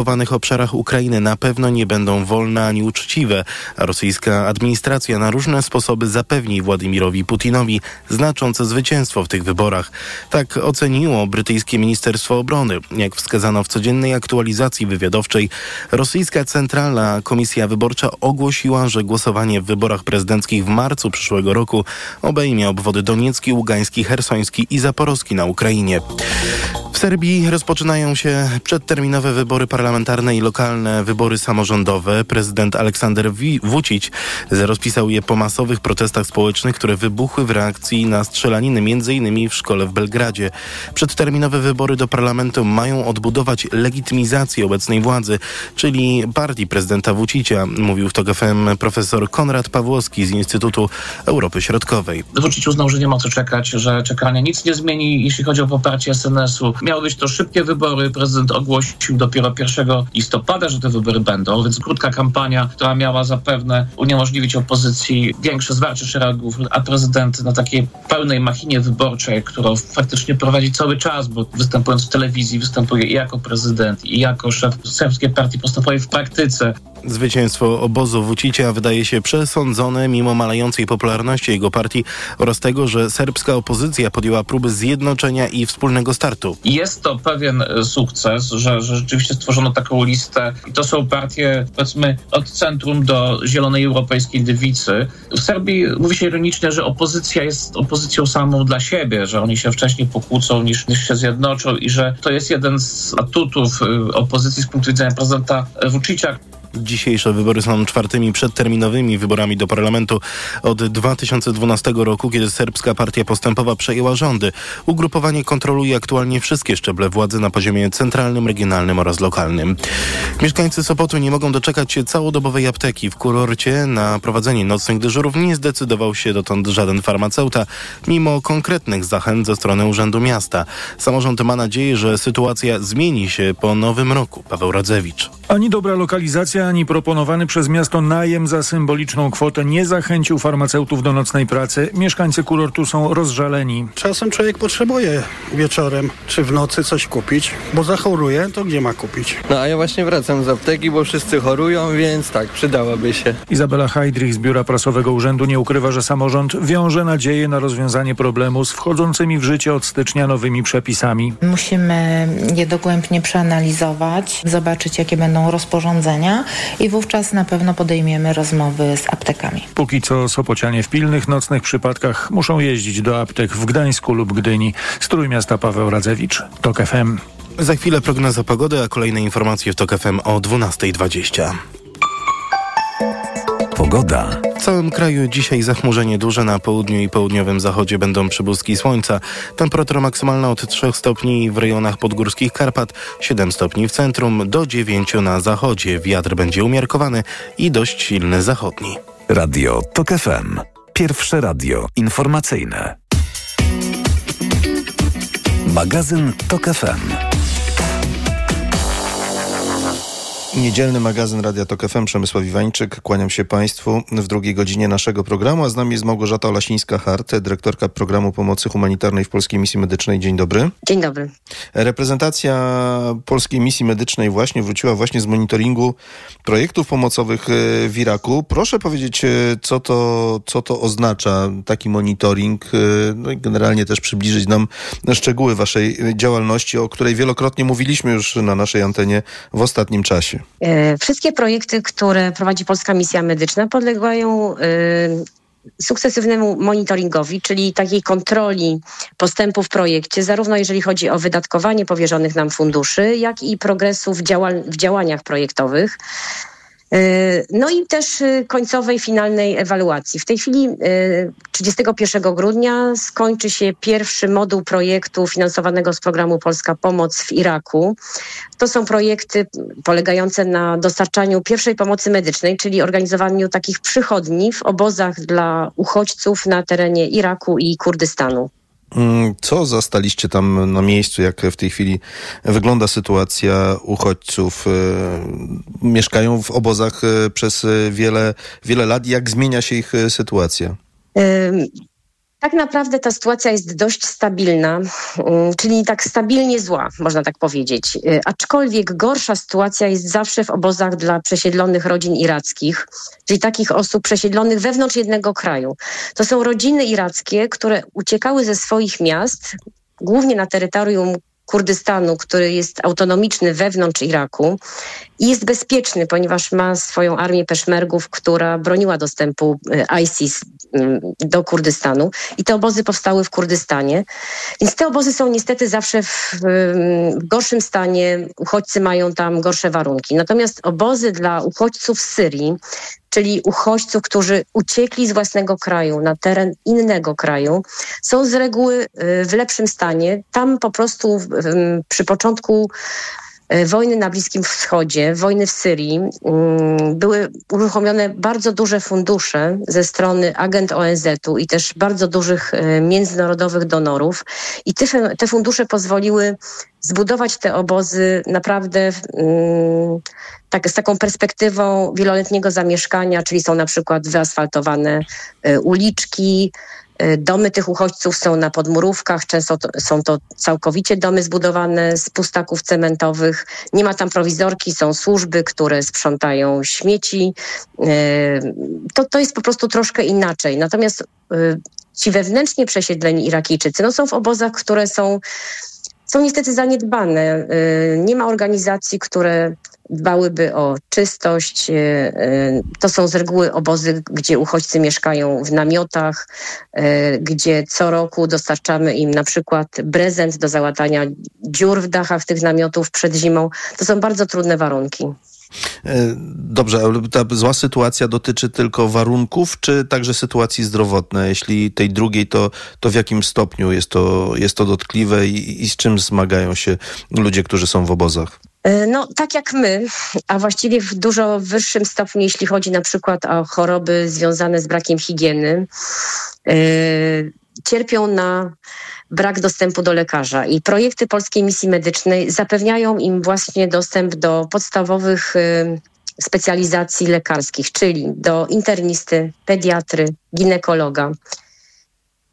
okupowanych obszarach Ukrainy na pewno nie będą wolne ani uczciwe, rosyjska administracja na różne sposoby zapewni Władimirowi Putinowi znaczące zwycięstwo w tych wyborach. Tak oceniło brytyjskie Ministerstwo Obrony. Jak wskazano w codziennej aktualizacji wywiadowczej, rosyjska Centralna Komisja Wyborcza ogłosiła, że głosowanie w wyborach prezydenckich w marcu przyszłego roku obejmie obwody Doniecki, Ługański, Hersoński i Zaporowski na Ukrainie. W Serbii rozpoczynają się przedterminowe wybory parlamentarne i lokalne wybory samorządowe. Prezydent Aleksander Vucic rozpisał je po masowych protestach społecznych, które wybuchły w reakcji na strzelaniny m.in. w szkole w Belgradzie. Przedterminowe wybory do parlamentu mają odbudować legitymizację obecnej władzy, czyli partii prezydenta Vucicia, mówił w TOK FM profesor Konrad Pawłowski z Instytutu Europy Środkowej. Vucic uznał, że nie ma co czekać, że czekanie nic nie zmieni, jeśli chodzi o poparcie SNS-u. Miały być to szybkie wybory. Prezydent ogłosił dopiero 1 listopada, że te wybory będą, więc krótka kampania, która miała zapewne uniemożliwić opozycji większe zwarcie szeregów, a prezydent na takiej pełnej machinie wyborczej, którą faktycznie prowadzi cały czas, bo występując w telewizji, występuje i jako prezydent, i jako szef serbskiej partii postępowej w praktyce. Zwycięstwo obozu Vucicia wydaje się przesądzone mimo malejącej popularności jego partii oraz tego, że serbska opozycja podjęła próby zjednoczenia i wspólnego startu. Jest to pewien sukces, że, że rzeczywiście stworzono taką listę i to są partie powiedzmy od centrum do zielonej europejskiej dywicy. W Serbii mówi się ironicznie, że opozycja jest opozycją samą dla siebie, że oni się wcześniej pokłócą niż, niż się zjednoczą i że to jest jeden z atutów y, opozycji z punktu widzenia prezydenta Vucicia. Dzisiejsze wybory są czwartymi przedterminowymi wyborami do parlamentu od 2012 roku, kiedy serbska partia postępowa przejęła rządy. Ugrupowanie kontroluje aktualnie wszystkie szczeble władzy na poziomie centralnym, regionalnym oraz lokalnym. Mieszkańcy Sopotu nie mogą doczekać się całodobowej apteki. W kurorcie na prowadzenie nocnych dyżurów nie zdecydował się dotąd żaden farmaceuta, mimo konkretnych zachęt ze strony Urzędu Miasta. Samorząd ma nadzieję, że sytuacja zmieni się po nowym roku. Paweł Radzewicz. Ani dobra lokalizacja, ani proponowany przez miasto najem za symboliczną kwotę nie zachęcił farmaceutów do nocnej pracy. Mieszkańcy kurortu są rozżaleni. Czasem człowiek potrzebuje wieczorem czy w nocy coś kupić, bo zachoruje, to gdzie ma kupić? No a ja właśnie wracam z apteki, bo wszyscy chorują, więc tak, przydałaby się. Izabela Heidrich z Biura Prasowego Urzędu nie ukrywa, że samorząd wiąże nadzieję na rozwiązanie problemu z wchodzącymi w życie od stycznia nowymi przepisami. Musimy je dogłębnie przeanalizować, zobaczyć jakie będą rozporządzenia i wówczas na pewno podejmiemy rozmowy z aptekami. Póki co Sopocianie w pilnych nocnych przypadkach muszą jeździć do aptek w Gdańsku lub Gdyni. Z Trójmiasta Paweł Radzewicz, TOK FM. Za chwilę prognoza pogody, a kolejne informacje w TOK FM o 12.20. Pogoda. W całym kraju dzisiaj zachmurzenie duże na południu i południowym zachodzie będą przybłyski słońca. Temperatura maksymalna od 3 stopni w rejonach podgórskich Karpat, 7 stopni w centrum, do 9 na zachodzie. Wiatr będzie umiarkowany i dość silny zachodni. Radio TOK FM. Pierwsze radio informacyjne. Magazyn TOK FM. Niedzielny magazyn Radia Tok FM, Przemysław Iwańczyk. Kłaniam się Państwu w drugiej godzinie naszego programu, a z nami jest Małgorzata Olasińska-Hart, dyrektorka programu pomocy humanitarnej w Polskiej Misji Medycznej. Dzień dobry. Dzień dobry. Reprezentacja Polskiej Misji Medycznej właśnie wróciła właśnie z monitoringu projektów pomocowych e, w Iraku. Proszę powiedzieć, e, co to, co to oznacza, taki monitoring, e, no i generalnie też przybliżyć nam szczegóły Waszej działalności, o której wielokrotnie mówiliśmy już na naszej antenie w ostatnim czasie. Wszystkie projekty, które prowadzi Polska Misja Medyczna podlegają sukcesywnemu monitoringowi, czyli takiej kontroli postępu w projekcie, zarówno jeżeli chodzi o wydatkowanie powierzonych nam funduszy, jak i progresu w, działa- w działaniach projektowych. No i też końcowej, finalnej ewaluacji. W tej chwili 31 grudnia skończy się pierwszy moduł projektu finansowanego z programu Polska Pomoc w Iraku. To są projekty polegające na dostarczaniu pierwszej pomocy medycznej, czyli organizowaniu takich przychodni w obozach dla uchodźców na terenie Iraku i Kurdystanu. Co zastaliście tam na miejscu? Jak w tej chwili wygląda sytuacja uchodźców? Mieszkają w obozach przez wiele, wiele lat. Jak zmienia się ich sytuacja? Tak naprawdę ta sytuacja jest dość stabilna, mm, czyli tak stabilnie zła, można tak powiedzieć. Y, aczkolwiek gorsza sytuacja jest zawsze w obozach dla przesiedlonych rodzin irackich, czyli takich osób przesiedlonych wewnątrz jednego kraju. To są rodziny irackie, które uciekały ze swoich miast, głównie na terytorium Kurdystanu, który jest autonomiczny wewnątrz Iraku i jest bezpieczny, ponieważ ma swoją armię peszmergów, która broniła dostępu y, ISIS mm, do Kurdystanu. I te obozy powstały w Kurdystanie. Więc te obozy są niestety zawsze w, w gorszym stanie. Uchodźcy mają tam gorsze warunki. Natomiast obozy dla uchodźców z Syrii czyli uchodźców, którzy uciekli z własnego kraju na teren innego kraju, są z reguły y, w lepszym stanie. Tam po prostu przy początku wojny na Bliskim Wschodzie, wojny w Syrii, mm, były uruchomione bardzo duże fundusze ze strony agent ONZ-u i też bardzo dużych y, międzynarodowych donorów. I te, fundusze pozwoliły zbudować te obozy naprawdę mm, tak, z taką perspektywą wieloletniego zamieszkania, czyli są na przykład wyasfaltowane y, uliczki, Domy tych uchodźców są na podmurówkach, często to, są to całkowicie domy zbudowane z pustaków cementowych. Nie ma tam prowizorki, są służby, które sprzątają śmieci. Y, to, to jest po prostu troszkę inaczej. Natomiast ci wewnętrznie przesiedleni Irakijczycy no są w obozach, które są są niestety zaniedbane. Nie ma organizacji, które dbałyby o czystość. E, e, to są z reguły obozy, gdzie uchodźcy mieszkają w namiotach, e, gdzie co roku dostarczamy im na przykład prezent do załatania dziur w dachach tych namiotów przed zimą. To są bardzo trudne warunki. Dobrze, ale ta zła sytuacja dotyczy tylko warunków, czy także sytuacji zdrowotnej? Jeśli tej drugiej, to, to w jakim stopniu jest to, jest to dotkliwe i, i z czym zmagają się ludzie, którzy są w obozach? E, no, tak jak my, a właściwie w dużo wyższym stopniu, jeśli chodzi na przykład o choroby związane z brakiem higieny, yy, cierpią na brak dostępu do lekarza. I projekty Polskiej Misji Medycznej zapewniają im właśnie dostęp do podstawowych yy, specjalizacji lekarskich, czyli do internisty, pediatry, ginekologa.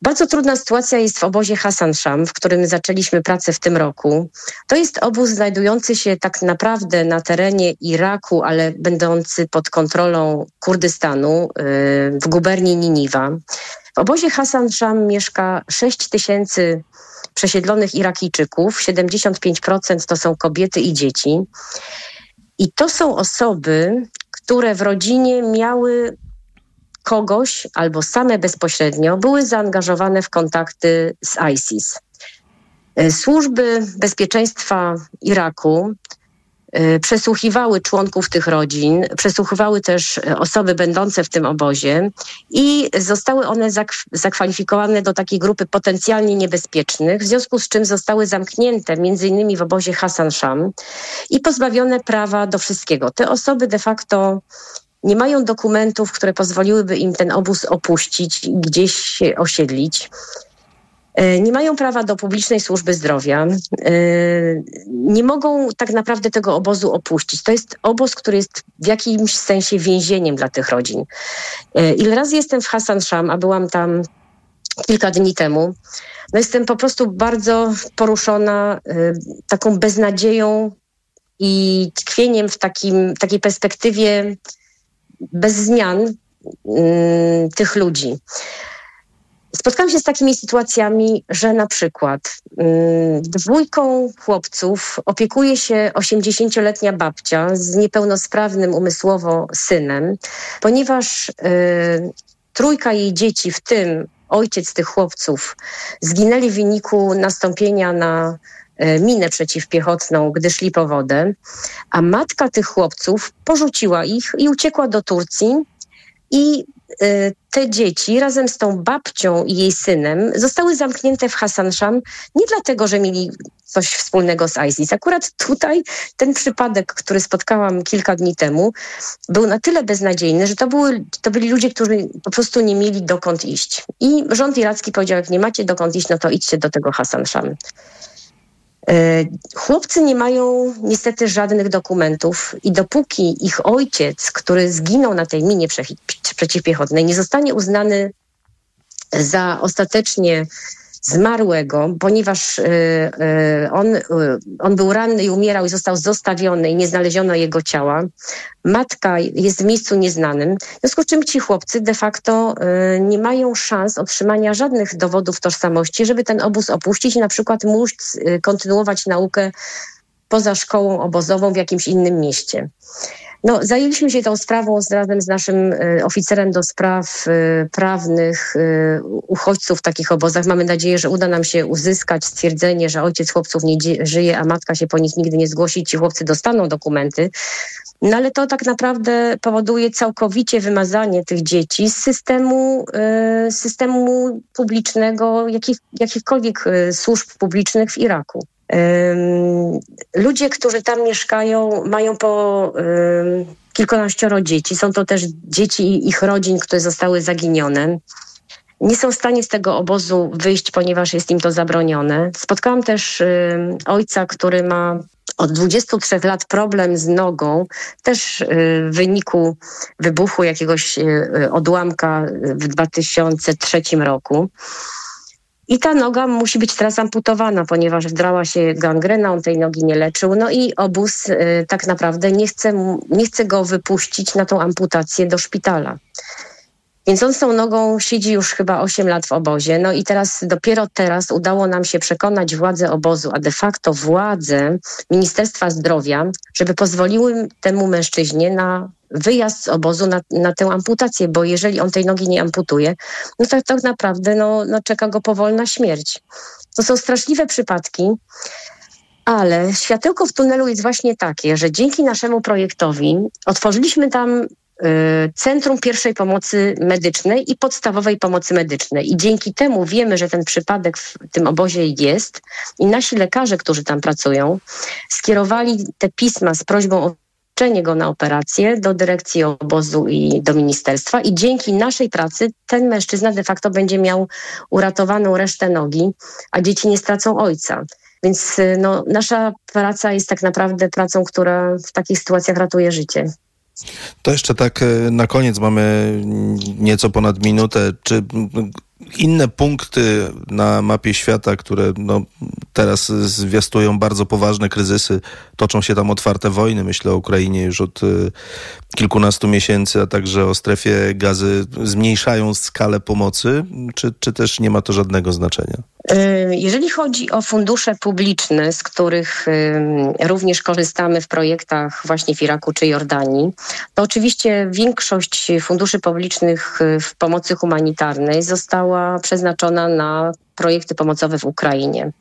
Bardzo trudna sytuacja jest w obozie Hasan Sham, w którym zaczęliśmy pracę w tym roku. To jest obóz znajdujący się tak naprawdę na terenie Iraku, ale będący pod kontrolą Kurdystanu y, w guberni Niniwa. W obozie Hasan Sham mieszka 6 tysięcy przesiedlonych Irakijczyków, 75% to są kobiety i dzieci. I to są osoby, które w rodzinie miały kogoś albo same bezpośrednio były zaangażowane w kontakty z ISIS. E, służby bezpieczeństwa Iraku e, przesłuchiwały członków tych rodzin, przesłuchiwały też e, osoby będące w tym obozie i zostały one zakwalifikowane do takiej grupy potencjalnie niebezpiecznych, w związku z czym zostały zamknięte innymi w obozie Hassan Sham i pozbawione prawa do wszystkiego. Te osoby de facto nie mają dokumentów, które pozwoliłyby im ten obóz opuścić, gdzieś się osiedlić. E, nie mają prawa do publicznej służby zdrowia. E, nie mogą tak naprawdę tego obozu opuścić. To jest obóz, który jest w jakimś sensie więzieniem dla tych rodzin. E, ile razy jestem w Hassan Sham, a byłam tam kilka dni temu, no jestem po prostu bardzo poruszona taką beznadzieją i tkwieniem w takim, takiej perspektywie bez zmian mm, tych ludzi. Spotkałam się z takimi sytuacjami, że na przykład mm, dwójką chłopców opiekuje się 80-letnia babcia z niepełnosprawnym umysłowo synem, ponieważ y, trójka jej dzieci, w tym ojciec tych chłopców, zginęli w wyniku nastąpienia na minę przeciwpiechotną, gdy szli po wodę, a matka tych chłopców porzuciła ich i uciekła do Turcji i e, te dzieci razem z tą babcią i jej synem zostały zamknięte w Hasanszam nie dlatego, że mieli coś wspólnego z ISIS. Akurat tutaj ten przypadek, który spotkałam kilka dni temu, był na tyle beznadziejny, że to, były, to byli ludzie, którzy po prostu nie mieli dokąd iść. I rząd iracki powiedział, jak nie macie dokąd iść, no to idźcie do tego Hasanszam. E, chłopcy nie mają niestety żadnych dokumentów i dopóki ich ojciec, który zginął na tej minie przeciwpiechotnej, nie zostanie uznany za ostatecznie zmarłego, ponieważ y, y, on, y, on był ranny i umierał i został zostawiony i nie znaleziono jego ciała. Matka jest w miejscu nieznanym, w związku z czym ci chłopcy de facto nie mają szans otrzymania żadnych dowodów tożsamości, żeby ten obóz opuścić i na przykład móc kontynuować naukę poza szkołą obozową w jakimś innym mieście. No, zajęliśmy się tą sprawą razem z naszym y, oficerem do spraw y, prawnych y, uchodźców w takich obozach. Mamy nadzieję, że uda nam się uzyskać stwierdzenie, że ojciec chłopców nie żyje, a matka się po nich nigdy nie zgłosi. Ci chłopcy dostaną dokumenty. No ale to tak naprawdę powoduje całkowicie wymazanie tych dzieci z systemu, systemu publicznego, jakich, jakichkolwiek służb publicznych w Iraku. Ludzie, którzy tam mieszkają, mają po kilkanaścioro dzieci. Są to też dzieci ich rodzin, które zostały zaginione. Nie są w stanie z tego obozu wyjść, ponieważ jest im to zabronione. Spotkałam też ojca, który ma od 23 lat problem z nogą, też w wyniku wybuchu jakiegoś y, odłamka w 2003 roku. I ta noga musi być teraz amputowana, ponieważ wdrała się gangrena, on tej nogi nie leczył. No i obóz y, tak naprawdę nie chce, nie chce go wypuścić na tą amputację do szpitala. Więc on z tą nogą siedzi już chyba 8 lat w obozie. No i teraz, dopiero teraz udało nam się przekonać władze obozu, a de facto władze Ministerstwa Zdrowia, żeby pozwoliły temu mężczyźnie na wyjazd z obozu na, na tę amputację, bo jeżeli on tej nogi nie amputuje, no to tak naprawdę no, no czeka go powolna śmierć. To są straszliwe przypadki, ale światełko w tunelu jest właśnie takie, że dzięki naszemu projektowi otworzyliśmy tam y, Centrum Pierwszej Pomocy Medycznej i Podstawowej Pomocy Medycznej. I dzięki temu wiemy, że ten przypadek w tym obozie jest i nasi lekarze, którzy tam pracują, skierowali te pisma z prośbą o uczenie go na operację do dyrekcji obozu i do ministerstwa i dzięki naszej pracy ten mężczyzna de facto będzie miał uratowaną resztę nogi, a dzieci nie stracą ojca. Więc y, no, nasza praca jest tak naprawdę pracą, która w takich sytuacjach ratuje życie. To jeszcze tak y, na koniec mamy nieco ponad minutę. Czy inne punkty na mapie świata, które no, teraz zwiastują bardzo poważne kryzysy. Toczą się tam otwarte wojny, myślę o Ukrainie już od y, kilkunastu miesięcy, a także o strefie gazy zmniejszają skalę pomocy, czy, czy też nie ma to żadnego znaczenia? Y, jeżeli chodzi o fundusze publiczne, z których y, również korzystamy w projektach właśnie w Iraku czy Jordanii, to oczywiście większość funduszy publicznych y, w pomocy humanitarnej została przeznaczona na projekty pomocowe w Ukrainie.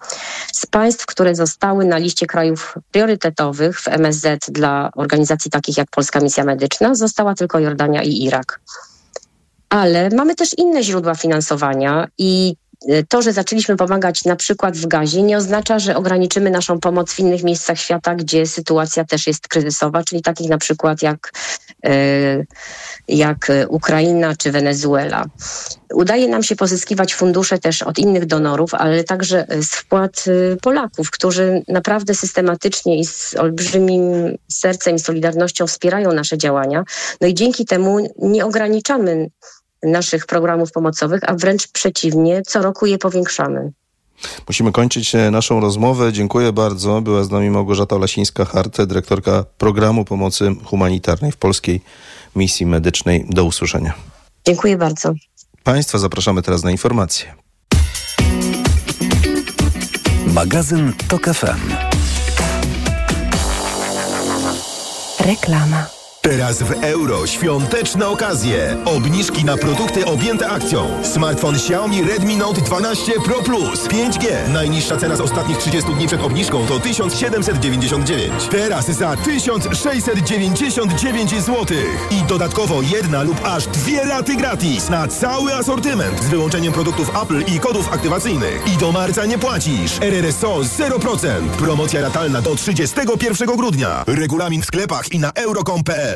Z państw, które zostały na liście krajów priorytetowych w MSZ dla organizacji takich jak Polska Misja Medyczna, została tylko Jordania i Irak. Ale mamy też inne źródła finansowania i to, że zaczęliśmy pomagać na przykład w gazie, nie oznacza, że ograniczymy naszą pomoc w innych miejscach świata, gdzie sytuacja też jest kryzysowa, czyli takich na przykład jak, e, jak Ukraina czy Wenezuela. Udaje nam się pozyskiwać fundusze też od innych donorów, ale także z wpłat Polaków, którzy naprawdę systematycznie i z olbrzymim sercem i solidarnością wspierają nasze działania. No i dzięki temu nie ograniczamy naszych programów pomocowych, a wręcz przeciwnie, co roku je powiększamy. Musimy kończyć e, naszą rozmowę. Dziękuję bardzo. Była z nami Małgorzata Lasińska-Hart, dyrektorka programu pomocy humanitarnej w Polskiej Misji Medycznej. Do usłyszenia. Dziękuję bardzo. Państwa zapraszamy teraz na informacje. Magazyn TOK FM. Reklama. Teraz w euro świąteczne okazje. Obniżki na produkty objęte akcją. Smartfon Xiaomi Redmi Note 12 Pro Plus 5G. Najniższa cena z ostatnich 30 dni przed obniżką to 1799. Teraz za 1699 zł. I dodatkowo jedna lub aż dwie raty gratis na cały asortyment z wyłączeniem produktów Apple i kodów aktywacyjnych. I do marca nie płacisz. RRSO 0%. Promocja ratalna do 31 grudnia. Regulamin w sklepach i na euro.com.pl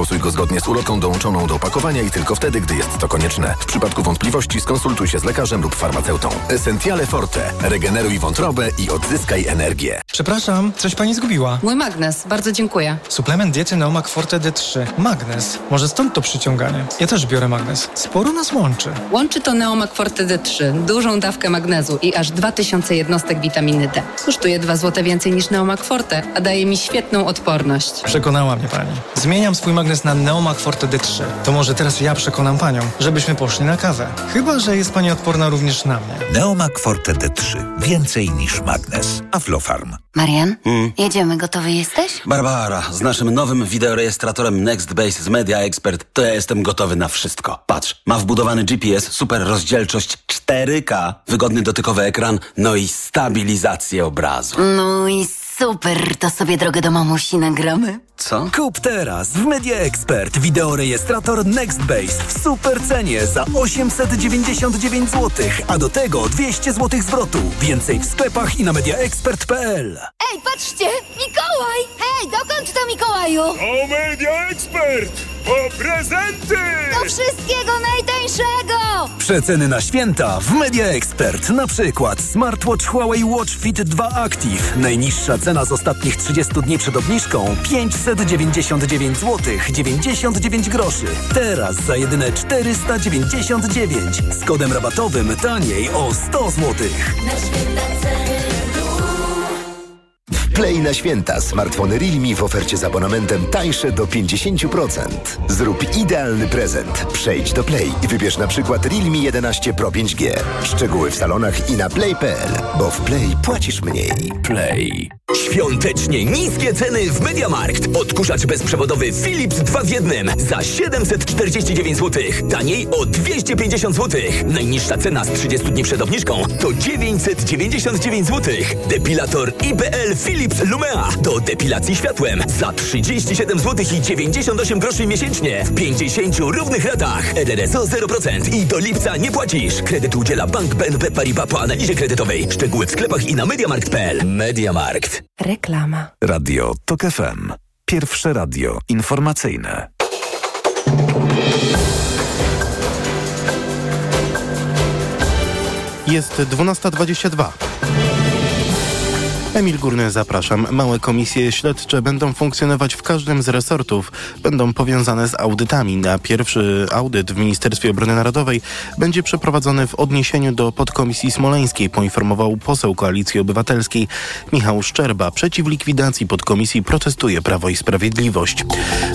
stosuj go zgodnie z ulotką dołączoną do opakowania i tylko wtedy, gdy jest to konieczne. W przypadku wątpliwości skonsultuj się z lekarzem lub farmaceutą. Essentiale Forte. Regeneruj wątrobę i odzyskaj energię. Przepraszam, coś pani zgubiła. Mój magnes, bardzo dziękuję. Suplement diety Neomak Forte D3. Magnes. Może stąd to przyciąganie. Ja też biorę magnes. Sporo nas łączy. Łączy to Neomak Forte D3, dużą dawkę magnezu i aż 2000 jednostek witaminy D. Kosztuje 2 zł więcej niż Neomak Forte, a daje mi świetną odporność. Przekonała mnie pani. Zmieniam swój magnes na Neomak Forte D3. To może teraz ja przekonam panią, żebyśmy poszli na kawę. Chyba, że jest pani odporna również na mnie. Neomak Forte D3. Więcej niż magnes. Aflofarm. Marian, jedziemy, gotowy jesteś? Barbara, z naszym nowym wideorejestratorem NextBase z Media Expert to ja jestem gotowy na wszystko. Patrz, ma wbudowany GPS, super rozdzielczość 4K, wygodny dotykowy ekran, no i stabilizację obrazu. No i super, to sobie drogę do mamusi nagramy. Co? Kup teraz w Media Expert wideorejestrator NextBase w super cenie za 899 zł, a do tego 200 zł zwrotu. Więcej w sklepach i na mediaexpert.pl. Ej, patrzcie! Mikołaj! Hej, dokąd to Mikołaju? O Media Expert! Po prezenty! Do wszystkiego najtańszego! Przeceny na święta w Media Expert. Na przykład smartwatch Huawei Watch Fit 2 Active. Najniższa cena z ostatnich 30 dni przed obniżką 599 zł 99 groszy. Teraz za jedyne 499 z kodem rabatowym taniej o 100 zł. Play na święta. Smartfony Realme w ofercie z abonamentem tańsze do 50%. Zrób idealny prezent. Przejdź do Play i wybierz na przykład Realme 11 Pro 5G. Szczegóły w salonach i na play.pl, bo w Play płacisz mniej. Play. Świątecznie niskie ceny w Mediamarkt. Odkurzacz bezprzewodowy Philips 2 w 1 za 749 zł. Taniej o 250 zł. Najniższa cena z 30 dni przed obniżką to 999 zł. Depilator IPL Philips Lumea do depilacji światłem za 37 zł i 98 groszy miesięcznie w 50 równych ratach. RRSO 0% i do lipca nie płacisz. Kredyt udziela Bank BNP Paribas po analizie kredytowej. Szczegóły w sklepach i na mediamarkt.pl. Mediamarkt. Reklama. Radio TOK FM. Pierwsze radio informacyjne. Jest 12.22. Emil Górny, zapraszam. Małe komisje śledcze będą funkcjonować w każdym z resortów. Będą powiązane z audytami. Na pierwszy audyt w Ministerstwie Obrony Narodowej będzie przeprowadzony w odniesieniu do podkomisji smoleńskiej, poinformował poseł Koalicji Obywatelskiej Michał Szczerba. Przeciw likwidacji podkomisji protestuje Prawo i Sprawiedliwość.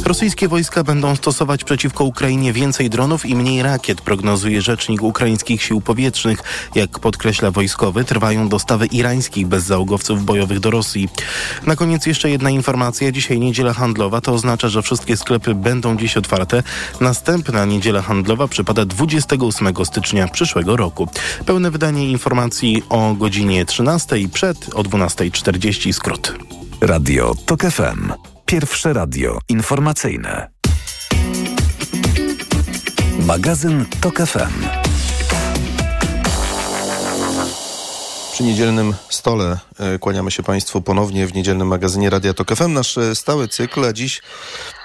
Rosyjskie wojska będą stosować przeciwko Ukrainie więcej dronów i mniej rakiet, prognozuje rzecznik ukraińskich sił powietrznych. Jak podkreśla wojskowy, trwają dostawy irańskich bezzałogowców bojowych do Rosji. Na koniec jeszcze jedna informacja. Dzisiaj niedziela handlowa. To oznacza, że wszystkie sklepy będą dziś otwarte. Następna niedziela handlowa przypada 28 stycznia przyszłego roku. Pełne wydanie informacji o godzinie 13 przed o 12.40 skrót. Radio TOK FM. Pierwsze radio informacyjne. Magazyn TOK FM. Przy niedzielnym stole e, kłaniamy się Państwu ponownie w niedzielnym magazynie Radia Tok FM. Nasz e, stały cykl, a dziś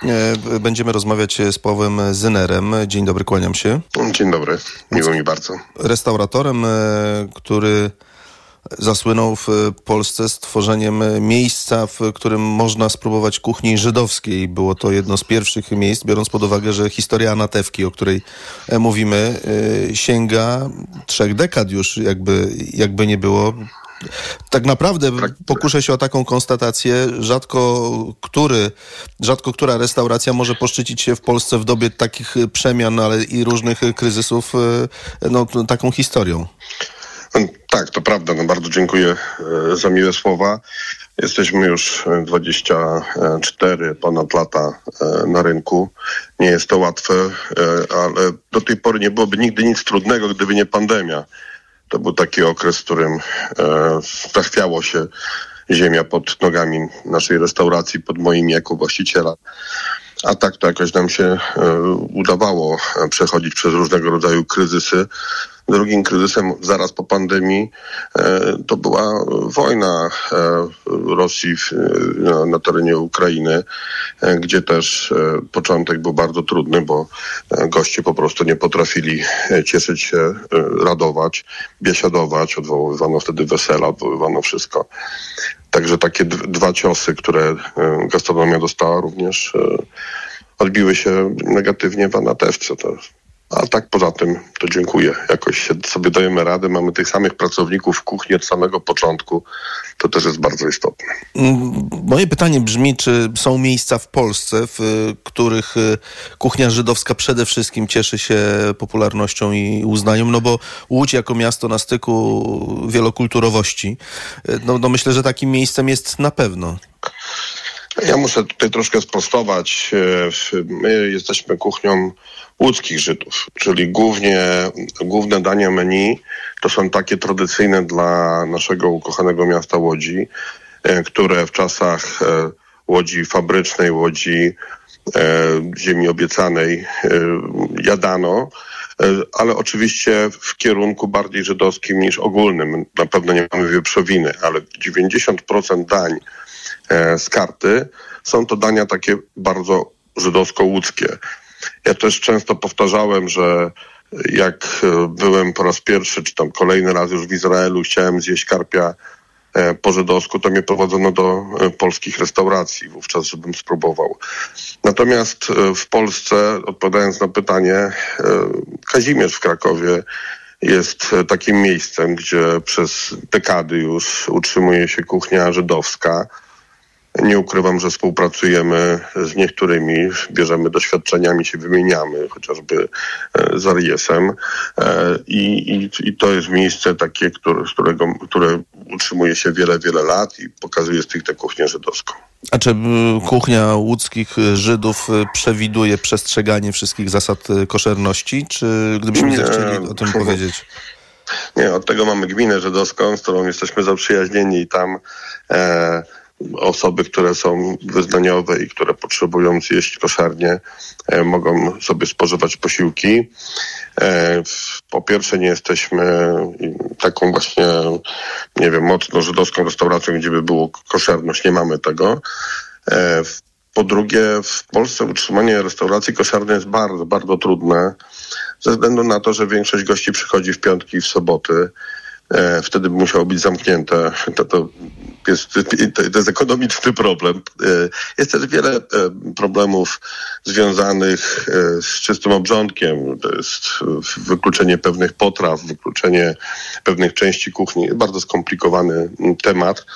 e, będziemy rozmawiać z Pawłem Zynerem. Dzień dobry, kłaniam się. Dzień dobry, miło mi bardzo. Restauratorem, który zasłynął w Polsce stworzeniem miejsca, w którym można spróbować kuchni żydowskiej. Było to jedno z pierwszych miejsc, biorąc pod uwagę, że historia Anatewki, o której e, mówimy, e, sięga trzech dekad już, jakby, jakby nie było. Tak naprawdę pokuszę się o taką konstatację, rzadko który, rzadko która restauracja może poszczycić się w Polsce w dobie takich przemian, ale i różnych kryzysów, e, no, taką historią. Tak, to prawda. No bardzo dziękuję e, za miłe słowa. Jesteśmy już 24 ponad lata e, na rynku. Nie jest to łatwe, ale do tej pory nie byłoby nigdy nic trudnego, gdyby nie pandemia. To był taki okres, w którym zachwiało się ziemia pod nogami naszej restauracji, pod moim jako właściciela. A tak to jakoś nam się udawało przechodzić przez różnego rodzaju kryzysy. Drugim kryzysem zaraz po pandemii to była wojna Rosji na, na terenie Ukrainy, gdzie też początek był bardzo trudny, bo goście po prostu nie potrafili cieszyć się, radować, biesiadować. Odwoływano wtedy wesela, odwoływano wszystko. Także takie dwa ciosy, które gastronomia dostała również odbiły się negatywnie w Anatewce. To a tak poza tym to dziękuję. Jakoś sobie dajemy radę. Mamy tych samych pracowników w kuchni od samego początku. To też jest bardzo istotne. Moje pytanie brzmi, czy są miejsca w Polsce, w których kuchnia żydowska przede wszystkim cieszy się popularnością i uznaniem? No bo Łódź jako miasto na styku wielokulturowości, no, no myślę, że takim miejscem jest na pewno. Ja muszę tutaj troszkę sprostować. My jesteśmy kuchnią łódzkich Żydów, czyli głównie, główne dania menu to są takie tradycyjne dla naszego ukochanego miasta Łodzi, które w czasach Łodzi fabrycznej, Łodzi ziemi obiecanej jadano, ale oczywiście w kierunku bardziej żydowskim niż ogólnym. Na pewno nie mamy wieprzowiny, ale 90% dań z karty są to dania takie bardzo żydowsko-łódzkie. Ja też często powtarzałem, że jak byłem po raz pierwszy, czy tam kolejny raz już w Izraelu, chciałem zjeść karpia po żydowsku, to mnie prowadzono do polskich restauracji wówczas, żebym spróbował. Natomiast w Polsce, odpowiadając na pytanie, Kazimierz w Krakowie jest takim miejscem, gdzie przez dekady już utrzymuje się kuchnia żydowska. Nie ukrywam, że współpracujemy z niektórymi, bierzemy doświadczeniami, się wymieniamy, chociażby z Ariesem I, i, i to jest miejsce takie, które, z którego, które utrzymuje się wiele, wiele lat i pokazuje stricte kuchnię żydowską. A czy kuchnia łódzkich Żydów przewiduje przestrzeganie wszystkich zasad koszerności? Czy gdybyśmy nie, chcieli o tym powiedzieć? Nie, od tego mamy gminę żydowską, z którą jesteśmy zaprzyjaźnieni i tam e, osoby, które są wyznaniowe i które potrzebują zjeść koszarnie, e, mogą sobie spożywać posiłki. E, po pierwsze nie jesteśmy taką właśnie, nie wiem, mocno żydowską restauracją, gdzie by było koszerność, nie mamy tego. E, po drugie, w Polsce utrzymanie restauracji koszarnej jest bardzo, bardzo trudne, ze względu na to, że większość gości przychodzi w piątki i w soboty. Wtedy by musiało być zamknięte. To, to jest, to jest ekonomiczny problem. Jest też wiele problemów związanych z czystym obrządkiem. To jest wykluczenie pewnych potraw, wykluczenie pewnych części kuchni. Bardzo skomplikowany temat.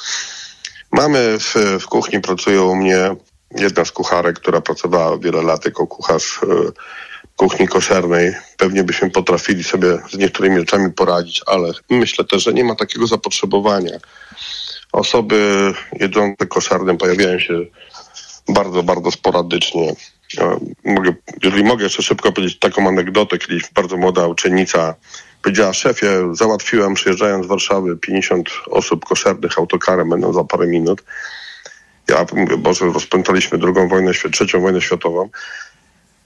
Mamy w, w kuchni, pracują u mnie jedna z kucharek, która pracowała wiele lat jako kucharz kuchni koszernej. Pewnie byśmy potrafili sobie z niektórymi rzeczami poradzić, ale myślę też, że nie ma takiego zapotrzebowania. Osoby jedzące koszarnym pojawiają się bardzo, bardzo sporadycznie. Mogę, jeżeli mogę jeszcze szybko powiedzieć taką anegdotę, kiedyś bardzo młoda uczennica powiedziała, szefie, załatwiłem przyjeżdżając z Warszawy 50 osób koszernych autokarem, będą za parę minut. Ja mówię, Boże, rozpętaliśmy drugą wojnę, trzecią wojnę światową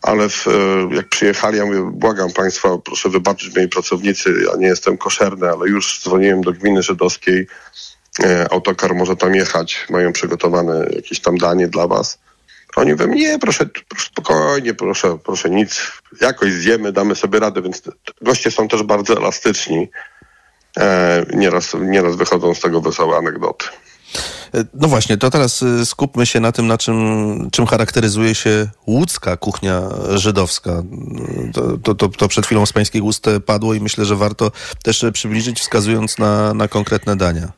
ale w, jak przyjechali, ja mówię, błagam Państwa, proszę wybaczyć mojej pracownicy, ja nie jestem koszerny, ale już dzwoniłem do gminy żydowskiej, e, autokar może tam jechać, mają przygotowane jakieś tam danie dla Was. Oni mówią, nie, proszę, proszę spokojnie, proszę, proszę nic, jakoś zjemy, damy sobie radę, więc goście są też bardzo elastyczni. e, nieraz, nieraz wychodzą z tego wesołe anegdoty. No właśnie, to teraz y, skupmy się na tym, na czym, czym charakteryzuje się łódzka kuchnia żydowska. To, to, to, to przed chwilą z pańskich ust padło i myślę, że warto też przybliżyć, wskazując na, na konkretne dania.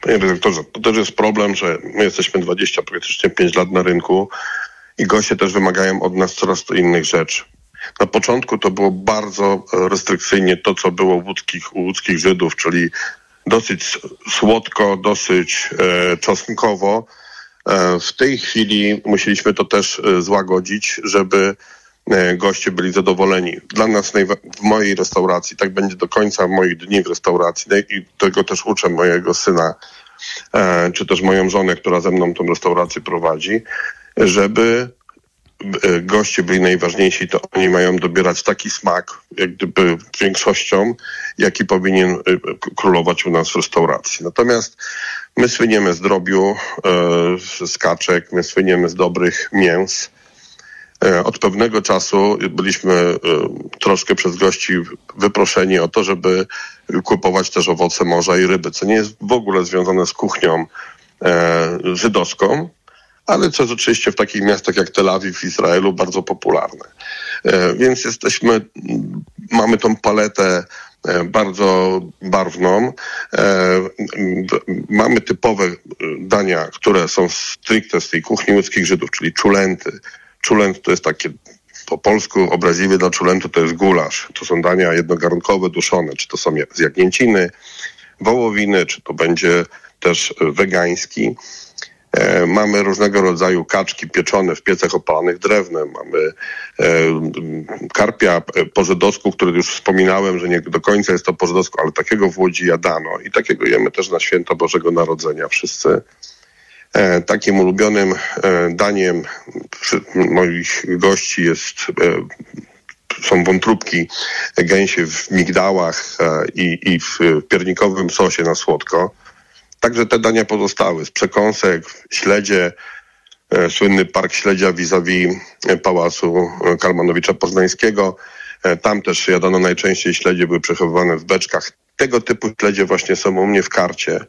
Panie redaktorze, to też jest problem, że my jesteśmy 20, praktycznie 5 lat na rynku i goście też wymagają od nas coraz to innych rzeczy. Na początku to było bardzo restrykcyjnie to, co było u łódzkich, u łódzkich Żydów, czyli dosyć słodko, dosyć e, czosnkowo. E, w tej chwili musieliśmy to też e, złagodzić, żeby e, goście byli zadowoleni. Dla nas w mojej restauracji, tak będzie do końca moich dni w restauracji no i tego też uczę mojego syna, e, czy też moją żonę, która ze mną tą restaurację prowadzi, żeby goście byli najważniejsi, to oni mają dobierać taki smak, jak gdyby większością, jaki powinien e, królować u nas w restauracji. Natomiast my słyniemy z drobiu, e, z kaczek, my słyniemy z dobrych mięs. Od pewnego czasu byliśmy troszkę przez gości wyproszeni o to, żeby kupować też owoce morza i ryby, co nie jest w ogóle związane z kuchnią żydowską, ale co jest oczywiście w takich miastach jak Tel Awiw w Izraelu bardzo popularne. E, więc jesteśmy, mamy tą paletę e, bardzo barwną. E, mamy typowe dania, które są stricte z tej kuchni łódzkich Żydów, czyli czulenty. Czulent to jest takie po polsku obraźliwie dla czulentu to jest gulasz. To są dania jednogarnkowe, duszone, czy to są z jagnięciny, wołowiny, czy to będzie też wegański. E, mamy różnego rodzaju kaczki pieczone w piecach opalanych drewnem. Mamy e, karpia po żydowsku, który już wspominałem, że nie do końca jest to po żydowsku, ale takiego w Łodzi jadano i takiego jemy też na święto Bożego Narodzenia wszyscy. E, takim ulubionym daniem moich gości jest są wątróbki gęsie w migdałach i, i w piernikowym sosie na słodko. Także te dania pozostały z przekąsek, śledzie, e, słynny park śledzia vis-a-vis e, pałacu e, Kalmanowicza Poznańskiego. Tam też jadano najczęściej śledzie, były przechowywane w beczkach. Tego typu śledzie właśnie są u mnie w karcie,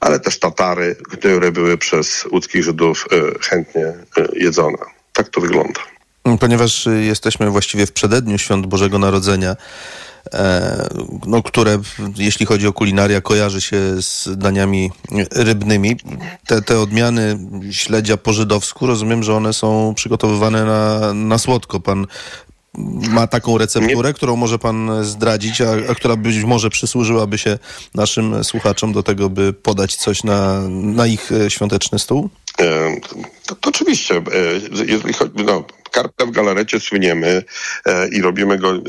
ale też tatary, które były przez łódzkich Żydów chętnie jedzone. Tak to wygląda. Ponieważ jesteśmy właściwie w przededniu Świąt Bożego Narodzenia, no, które jeśli chodzi o kulinaria kojarzy się z daniami rybnymi. Te, te odmiany śledzia po żydowsku, rozumiem, że one są przygotowywane na, na słodko. Pan ma taką recepturę, Nie. którą może pan zdradzić, a, a, która być może przysłużyłaby się naszym słuchaczom do tego, by podać coś na, na ich świąteczny stół? E, to, to, oczywiście. E, jeżeli chodzi, no, karpia w galarecie słyniemy e, i robimy go e,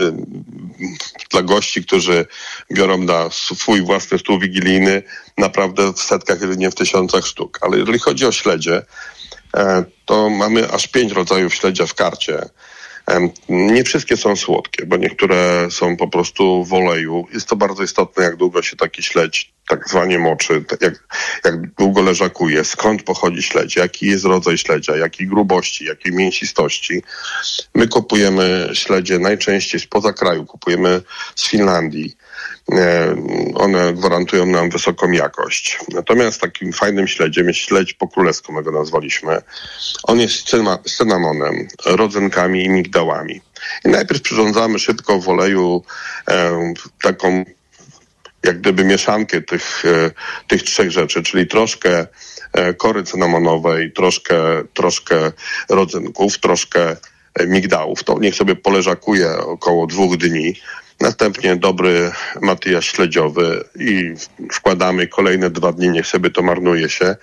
dla gości, którzy biorą na swój własny stół wigilijny naprawdę w setkach, jeżeli nie w tysiącach sztuk. Ale jeżeli chodzi o śledzie, e, to mamy aż pięć rodzajów śledzia w karcie. Nie wszystkie są słodkie, bo niektóre są po prostu w oleju. Jest to bardzo istotne, jak długo się taki śledź tak zwanie moczy, jak, jak długo leżakuje, skąd pochodzi śledź, jaki jest rodzaj śledzia, jakiej grubości, jakiej mięsistości. My kupujemy śledzie najczęściej spoza kraju, kupujemy z Finlandii. E, one gwarantują nam wysoką jakość. Natomiast takim fajnym śledziem jest śledź po królewsku, my go nazwaliśmy. On jest cynamonem, rodzynkami i migdałami. I najpierw przyrządzamy szybko w oleju e, taką jak gdyby mieszankę tych, e, tych trzech rzeczy, czyli troszkę e, kory cynamonowej, troszkę, troszkę rodzynków, troszkę e, migdałów. To niech sobie poleżakuje około dwóch dni. Następnie dobry matyjasz śledziowy i wkładamy kolejne dwa dni, niech sobie to marnuje się.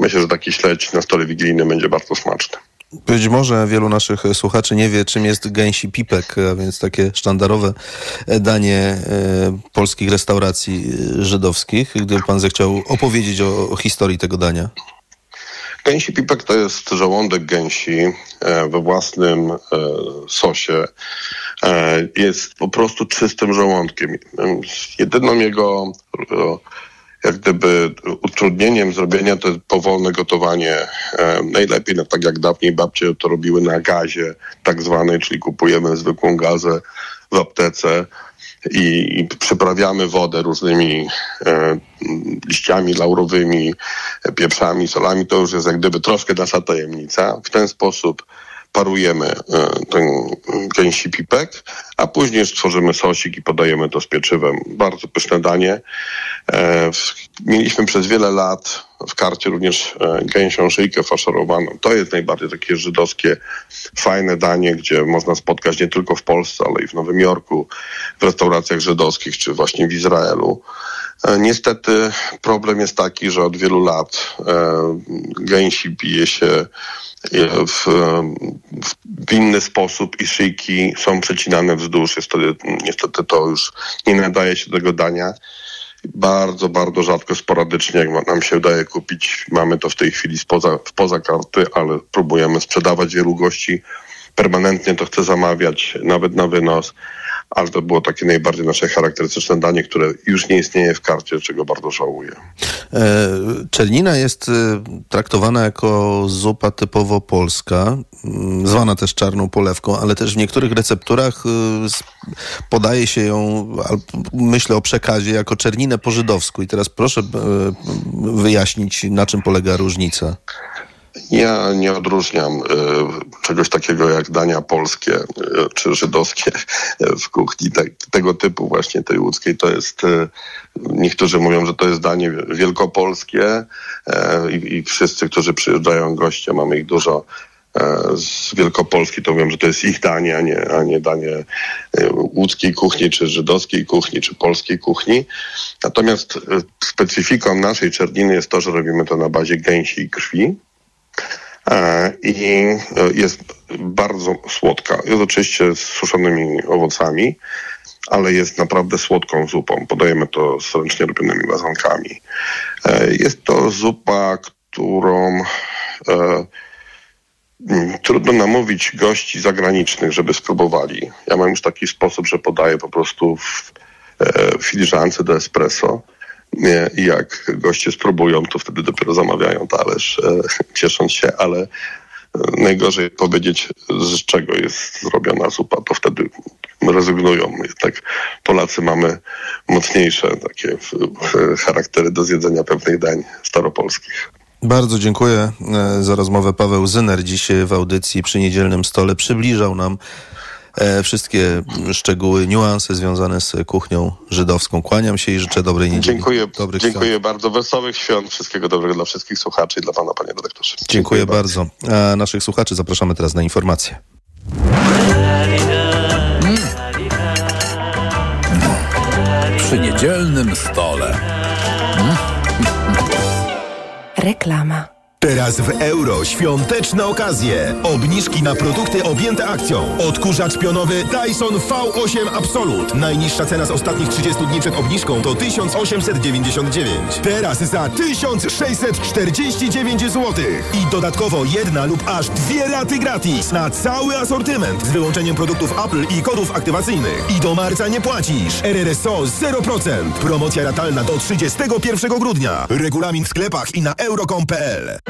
Myślę, że taki śledź na stole wigilijnym będzie bardzo smaczny. Być może wielu naszych słuchaczy nie wie, czym jest gęsi pipek, a więc takie sztandarowe danie e, polskich restauracji żydowskich. Gdyby pan zechciał opowiedzieć o, historii tego dania. Gęsi pipek to jest żołądek gęsi e, we własnym e, sosie. Jest po prostu czystym żołądkiem. Jedyną jego jak gdyby utrudnieniem zrobienia to jest powolne gotowanie. E, najlepiej, no, tak jak dawniej babcie to robiły na gazie tak zwanej, czyli kupujemy zwykłą gazę, w aptece i, i przyprawiamy wodę różnymi e, liściami laurowymi, e, pieprzami, solami, to już jest jak gdyby troszkę nasza tajemnica. W ten sposób parujemy e, ten gęsi pipek, a później stworzymy sosik i podajemy to z pieczywem. Bardzo pyszne danie. E, Mieliśmy przez wiele lat w karcie również e, gęsią szyjkę faszerowaną. To jest najbardziej takie żydowskie, fajne danie, gdzie można spotkać nie tylko w Polsce, ale i w Nowym Jorku, w restauracjach żydowskich, czy właśnie w Izraelu. E, Niestety problem jest taki, że od wielu lat e, gęsi bije się e, w, w, inny sposób i szyjki są przecinane wzdłuż. Jest to, niestety to już nie nadaje się do tego dania. Bardzo, bardzo rzadko, sporadycznie, jak nam się udaje kupić. Mamy to w tej chwili spoza, poza karty, ale próbujemy sprzedawać wielu gości. Permanentnie to chce zamawiać, nawet na wynos, ale to było takie najbardziej nasze charakterystyczne danie, które już nie istnieje w karcie, czego bardzo żałuję. E, Czernina jest e, traktowana jako zupa typowo polska, mm, zwana też czarną polewką, ale też w niektórych recepturach e, podaje się ją, myślę o przekazie, jako czerninę po żydowsku. I teraz proszę wyjaśnić, na czym polega różnica. Ja nie odróżniam e, czegoś takiego jak dania polskie e, czy żydowskie e, w kuchni te, tego typu właśnie tej łódzkiej. To jest, niektórzy mówią, że to jest danie wielkopolskie i, i wszyscy, którzy przyjeżdżają goście, mamy ich dużo z Wielkopolski, to mówią, że to jest ich danie, a nie, a nie danie łódzkiej kuchni, czy żydowskiej kuchni, czy polskiej kuchni. Natomiast specyfiką naszej czerniny jest to, że robimy to na bazie gęsiej krwi. E, i e, jest bardzo słodka. Jest oczywiście z suszonymi owocami, ale jest naprawdę słodką zupą. Podajemy to z ręcznie robionymi wazonkami. E, Jest to zupa, którą mm, trudno namówić gości zagranicznych, żeby spróbowali. Ja mam już taki sposób, że podaję po prostu w filiżance do espresso. I jak goście spróbują, to wtedy dopiero zamawiają talerz, e, ciesząc się, ale e, najgorzej powiedzieć, z czego jest zrobiona zupa, to wtedy rezygnują. Jednak Polacy mamy mocniejsze takie charaktery do zjedzenia pewnych dań staropolskich. Bardzo dziękuję e, za rozmowę. Paweł Zyner dziś w audycji przy niedzielnym stole przybliżał nam wszystkie szczegóły, niuanse związane z kuchnią żydowską. Kłaniam się i życzę dobrej niedzieli. Dziękuję, Dobrych dziękuję bardzo. Wesołych świąt. Wszystkiego dobrego dla wszystkich słuchaczy i dla pana, panie redaktorze. Dziękuję bardzo. A naszych słuchaczy zapraszamy teraz na informacje. Przy niedzielnym stole. Reklama. Teraz w euro świąteczne okazje. Obniżki na produkty objęte akcją. Odkurzacz pionowy Dyson V8 Absolut. Najniższa cena z ostatnich 30 dni przed obniżką to 1899. Teraz za 1649 zł. I dodatkowo jedna lub aż dwie raty gratis na cały asortyment z wyłączeniem produktów Apple i kodów aktywacyjnych. I do marca nie płacisz. RRSO 0%. Promocja ratalna do 31 grudnia. Regulamin w sklepach i na euro.com.pl.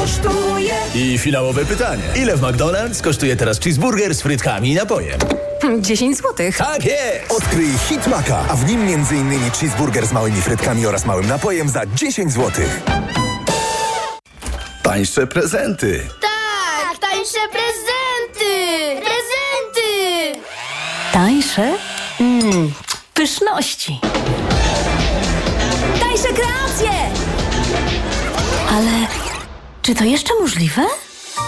Kosztuje? I finałowe pytanie. Ile w McDonald's kosztuje teraz cheeseburger z frytkami i napojem? 10 złotych. Tak jest! Odkryj Hit Maka, a w nim m.in. cheeseburger z małymi frytkami oraz małym napojem za 10 zł. Tańsze prezenty. Tak, tańsze prezenty! Prezenty! Tańsze? Mmm, pyszności. Tańsze kreacje! Ale czy to jeszcze możliwe?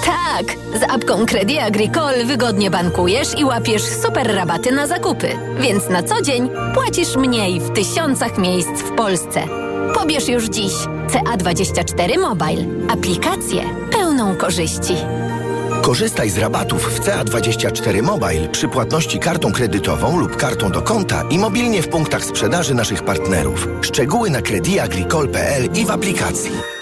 Tak! Z apką Credit Agricole wygodnie bankujesz i łapiesz super rabaty na zakupy. Więc na co dzień płacisz mniej w tysiącach miejsc w Polsce. Pobierz już dziś CA24 Mobile. Aplikację pełną korzyści. Korzystaj z rabatów w CA24 Mobile przy płatności kartą kredytową lub kartą do konta i mobilnie w punktach sprzedaży naszych partnerów. Szczegóły na crediagricole.pl i w aplikacji.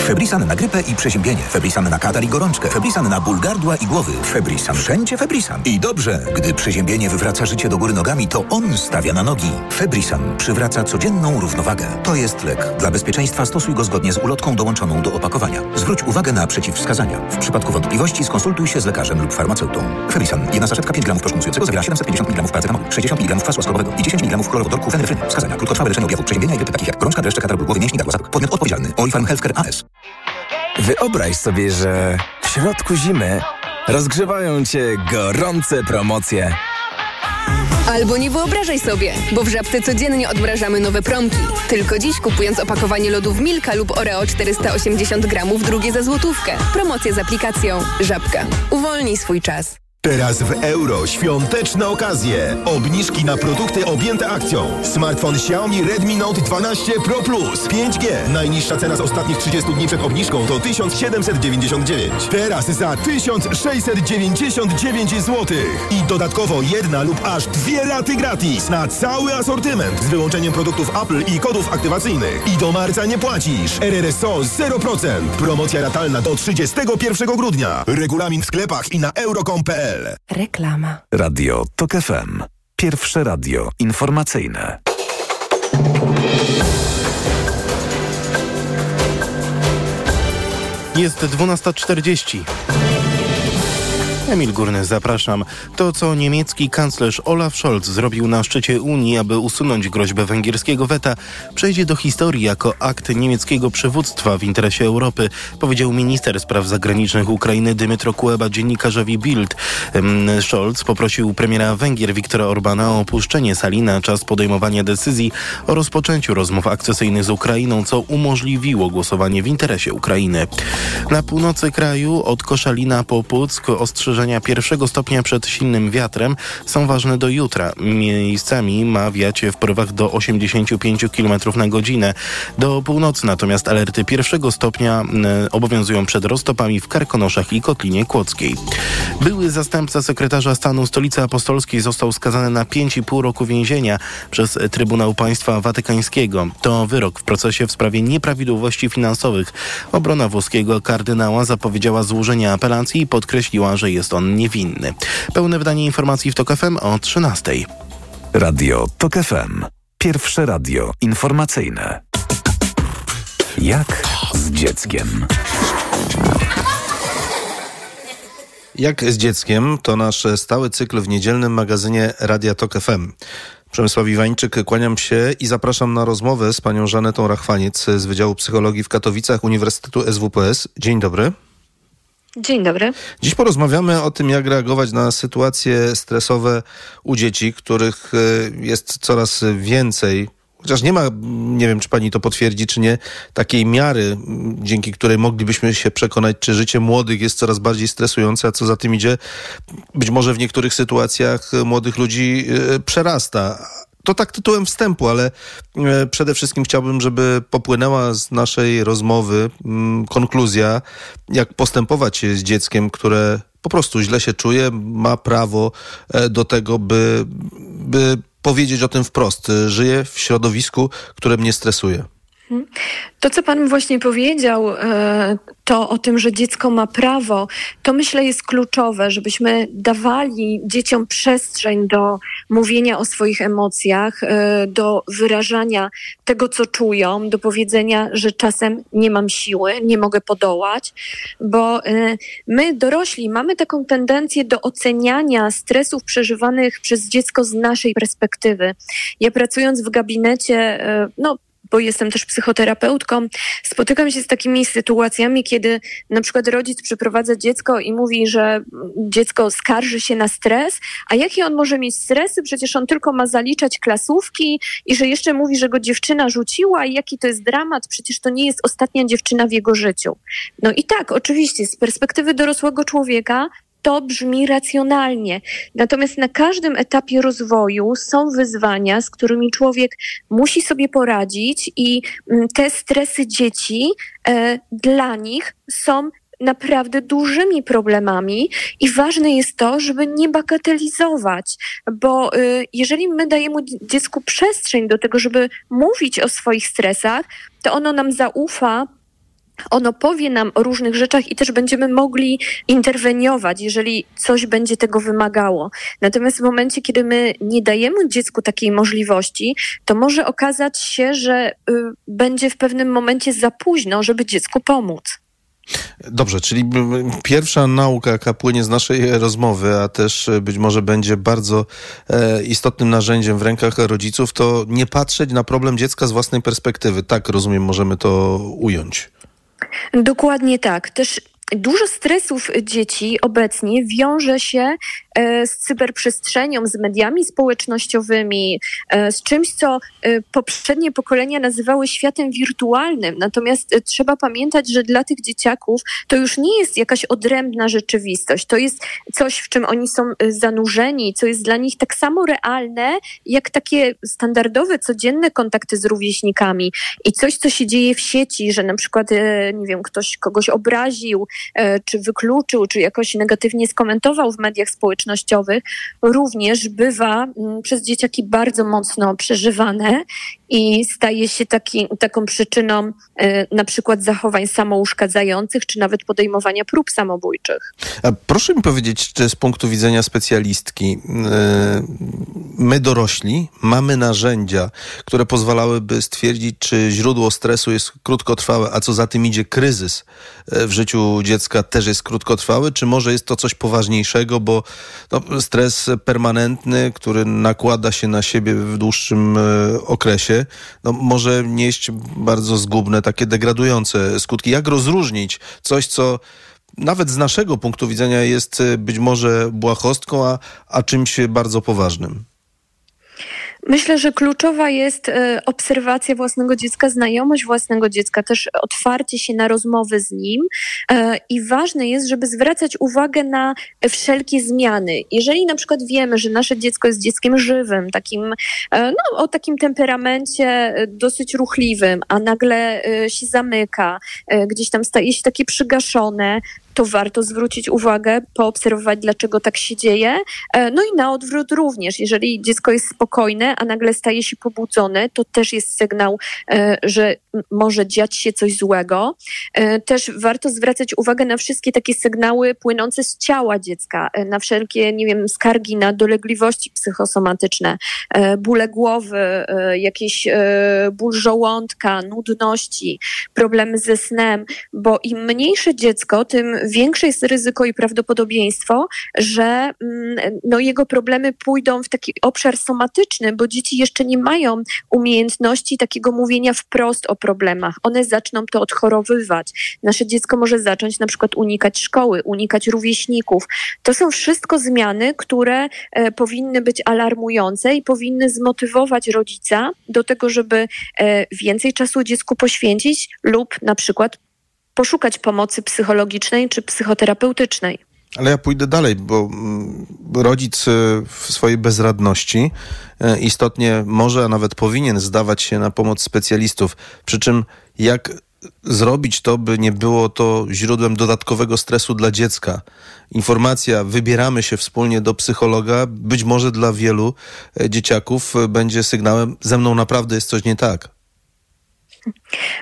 Febrisan na grypę i przeziębienie. Febrisan na katar i gorączkę. Febrisan na ból gardła i głowy. Febrisan. Wszędzie Febrisan. I dobrze, gdy przeziębienie wywraca życie do góry nogami, to on stawia na nogi. Febrisan przywraca codzienną równowagę. To jest lek. Dla bezpieczeństwa stosuj go zgodnie z ulotką dołączoną do opakowania. Zwróć uwagę na przeciwwskazania. W przypadku wątpliwości skonsultuj się z lekarzem lub farmaceutą. Febrisan. Jedna saszetka 5 gramów proszku zawiera 750 mg paracetamolu, 60 mg kwasu łaskowego i 10 mg chlorowodorku fenefryny. Wskazania. Krótkotrwałe leczenie objawów przeziębienia i grypy takich jak gorączka, dreszcze, katar głowy, mięśni, gardła, Podmiot odpowiedzialny. Healthcare AS. Wyobraź sobie, że w środku zimy rozgrzewają cię gorące promocje. Albo nie wyobrażaj sobie, bo w Żabce codziennie odmrażamy nowe promki. Tylko dziś kupując opakowanie lodów Milka lub Oreo 480 gramów, drugie za złotówkę. Promocja z aplikacją Żabka. Uwolnij swój czas. Teraz w euro świąteczne okazje. Obniżki na produkty objęte akcją. Smartfon Xiaomi Redmi Note 12 Pro Plus 5G. Najniższa cena z ostatnich 30 dni przed obniżką to 1799. Teraz za 1699 zł. I dodatkowo jedna lub aż dwie raty gratis na cały asortyment z wyłączeniem produktów Apple i kodów aktywacyjnych. I do marca nie płacisz. RRSO 0%. Promocja ratalna do 31 grudnia. Regulamin w sklepach i na euro.com.pl Reklama. Radio TOK FM. Pierwsze radio informacyjne. Jest 12.40. Emil Górny, zapraszam. To, co niemiecki kanclerz Olaf Scholz zrobił na szczycie Unii, aby usunąć groźbę węgierskiego weta, przejdzie do historii jako akt niemieckiego przywództwa w interesie Europy, powiedział minister spraw zagranicznych Ukrainy Dymitro Kuleba dziennikarzowi Bild. Scholz poprosił premiera Węgier Viktora Orbana o opuszczenie sali na czas podejmowania decyzji o rozpoczęciu rozmów akcesyjnych z Ukrainą, co umożliwiło głosowanie w interesie Ukrainy. Na północy kraju od Koszalina po Puck ostrzeżenia pierwszego stopnia przed silnym wiatrem są ważne do jutra. Miejscami ma wiać w porywach do 85 km na godzinę. Do północy natomiast alerty pierwszego stopnia obowiązują przed roztopami w Karkonoszach i Kotlinie Kłodzkiej. Były zastępca sekretarza stanu Stolicy Apostolskiej został skazany na 5,5 roku więzienia przez Trybunał Państwa Watykańskiego. To wyrok w procesie w sprawie nieprawidłowości finansowych. Obrona włoskiego kardynała zapowiedziała złożenie apelacji i podkreśliła, że jest on niewinny. Pełne wydanie informacji w TOK FM o 13. Radio TOK FM. Pierwsze radio informacyjne. Jak z dzieckiem? Jak z dzieckiem to nasz stały cykl w niedzielnym magazynie Radia Tok FM. Przemysław Iwańczyk, kłaniam się i zapraszam na rozmowę z panią Żanetą Rachwaniec z Wydziału Psychologii w Katowicach Uniwersytetu SWPS. Dzień dobry. Dzień dobry. Dziś porozmawiamy o tym, jak reagować na sytuacje stresowe u dzieci, których jest coraz więcej. Chociaż nie ma, nie wiem, czy pani to potwierdzi, czy nie, takiej miary, dzięki której moglibyśmy się przekonać, czy życie młodych jest coraz bardziej stresujące, a co za tym idzie, być może w niektórych sytuacjach młodych ludzi przerasta. To tak tytułem wstępu, ale przede wszystkim chciałbym, żeby popłynęła z naszej rozmowy konkluzja, jak postępować z dzieckiem, które po prostu źle się czuje, ma prawo do tego, by, by powiedzieć o tym wprost. Żyję w środowisku, które mnie stresuje. To, co Pan właśnie powiedział, to o tym, że dziecko ma prawo, to myślę jest kluczowe, żebyśmy dawali dzieciom przestrzeń do mówienia o swoich emocjach, do wyrażania tego, co czują, do powiedzenia, że czasem nie mam siły, nie mogę podołać, bo my dorośli mamy taką tendencję do oceniania stresów przeżywanych przez dziecko z naszej perspektywy. Ja pracując w gabinecie, no bo jestem też psychoterapeutką, spotykam się z takimi sytuacjami, kiedy na przykład rodzic przyprowadza dziecko i mówi, że dziecko skarży się na stres, a jaki on może mieć stresy? Przecież on tylko ma zaliczać klasówki i że jeszcze mówi, że go dziewczyna rzuciła i jaki to jest dramat, przecież to nie jest ostatnia dziewczyna w jego życiu. No i tak, oczywiście, z perspektywy dorosłego człowieka to brzmi racjonalnie. Natomiast na każdym etapie rozwoju są wyzwania, z którymi człowiek musi sobie poradzić, i mm, te stresy dzieci e, dla nich są naprawdę dużymi problemami i ważne jest to, żeby nie bagatelizować, bo y, jeżeli my dajemy dziecku przestrzeń do tego, żeby mówić o swoich stresach, to ono nam zaufa, ono powie nam o różnych rzeczach i też będziemy mogli interweniować, jeżeli coś będzie tego wymagało. Natomiast w momencie, kiedy my nie dajemy dziecku takiej możliwości, to może okazać się, że y, będzie w pewnym momencie za późno, żeby dziecku pomóc. Dobrze, czyli pierwsza nauka, jaka płynie z naszej rozmowy, a też e, być może będzie bardzo e, istotnym narzędziem w rękach rodziców, to nie patrzeć na problem dziecka z własnej perspektywy. Tak, rozumiem, możemy to ująć. Dokładnie tak. Też Dużo stresów dzieci obecnie wiąże się z cyberprzestrzenią, z mediami społecznościowymi, e, z czymś, co e, poprzednie pokolenia nazywały światem wirtualnym. Natomiast trzeba pamiętać, że dla tych dzieciaków to już nie jest jakaś odrębna rzeczywistość. To jest coś, w czym oni są zanurzeni, co jest dla nich tak samo realne, jak takie standardowe, codzienne kontakty z rówieśnikami. I coś, co się dzieje w sieci, że na przykład, nie wiem, ktoś kogoś obraził, E, czy wykluczył, czy jakoś negatywnie skomentował w mediach społecznościowych, również bywa mm, przez dzieciaki bardzo mocno przeżywane i staje się taki, taką przyczyną e, na przykład zachowań samouszkadzających, czy nawet podejmowania prób samobójczych. A proszę mi powiedzieć, czy z punktu widzenia specjalistki, e, my dorośli mamy narzędzia, które pozwalałyby stwierdzić, czy źródło stresu jest krótkotrwałe, a co za tym idzie kryzys w życiu dziecka też jest krótkotrwały, czy może jest to coś poważniejszego, bo no, stres permanentny, który nakłada się na siebie w dłuższym e, okresie, no, może nieść bardzo zgubne, takie degradujące skutki. Jak rozróżnić coś, co nawet z naszego punktu widzenia jest e, być może błahostką, a, a czymś bardzo poważnym? Myślę, że kluczowa jest e, obserwacja własnego dziecka, znajomość własnego dziecka, też otwarcie się na rozmowy z nim e, i ważne jest, żeby zwracać uwagę na wszelkie zmiany. Jeżeli na przykład wiemy, że nasze dziecko jest dzieckiem żywym, takim, e, no, o takim temperamencie dosyć ruchliwym, a nagle się zamyka, gdzieś tam staje się takie przygaszone, to warto zwrócić uwagę, poobserwować, dlaczego tak się dzieje. E, no i na odwrót również. Jeżeli dziecko jest spokojne, a nagle staje się pobudzone, to też jest sygnał, e, że może dziać się coś złego. E, też warto zwracać uwagę na wszystkie takie sygnały płynące z ciała dziecka, na wszelkie, nie wiem, skargi na dolegliwości psychosomatyczne, bóle głowy, jakieś ból żołądka, nudności, problemy ze snem, bo im mniejsze dziecko, tym większe jest ryzyko i prawdopodobieństwo, że mm, no, jego problemy pójdą w taki obszar somatyczny, bo dzieci jeszcze nie mają umiejętności takiego mówienia wprost o problemach. One zaczną to odchorowywać. Nasze dziecko może zacząć na przykład unikać szkoły, unikać rówieśników. To są wszystko zmiany, które e, powinny być alarmujące i powinny zmotywować rodzica do tego, żeby e, więcej czasu dziecku poświęcić lub na przykład poszukać pomocy psychologicznej czy psychoterapeutycznej. Ale ja pójdę dalej, bo mm, rodzic y, w swojej bezradności y, istotnie może, a nawet powinien zdawać się na pomoc specjalistów. Przy czym jak zrobić to, by nie było to źródłem dodatkowego stresu dla dziecka. Informacja, wybieramy się wspólnie do psychologa, być może dla wielu y, dzieciaków będzie sygnałem, ze mną naprawdę jest coś nie tak.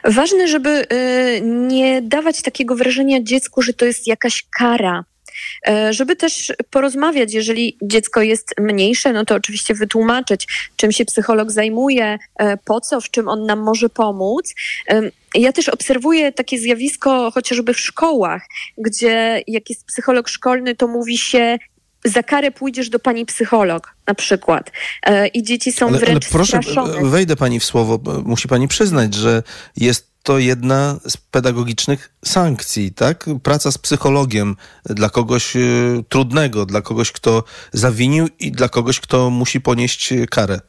Ważne, żeby y, nie dawać takiego wrażenia dziecku, że to jest jakaś kara. E, żeby też porozmawiać, jeżeli dziecko jest mniejsze, no to oczywiście wytłumaczyć, czym się psycholog zajmuje, e, po co, w czym on nam może pomóc. Ja też obserwuję takie zjawisko chociażby w szkołach, gdzie jak jest psycholog szkolny, to mówi się za karę pójdziesz do pani psycholog na przykład. E, I dzieci są ale, wręcz ale proszę, straszone. wejdę pani w słowo. Musi pani przyznać, że jest to jedna z pedagogicznych sankcji, tak? Praca z psychologiem dla kogoś y, trudnego, dla kogoś, kto zawinił i dla kogoś, kto musi ponieść karę.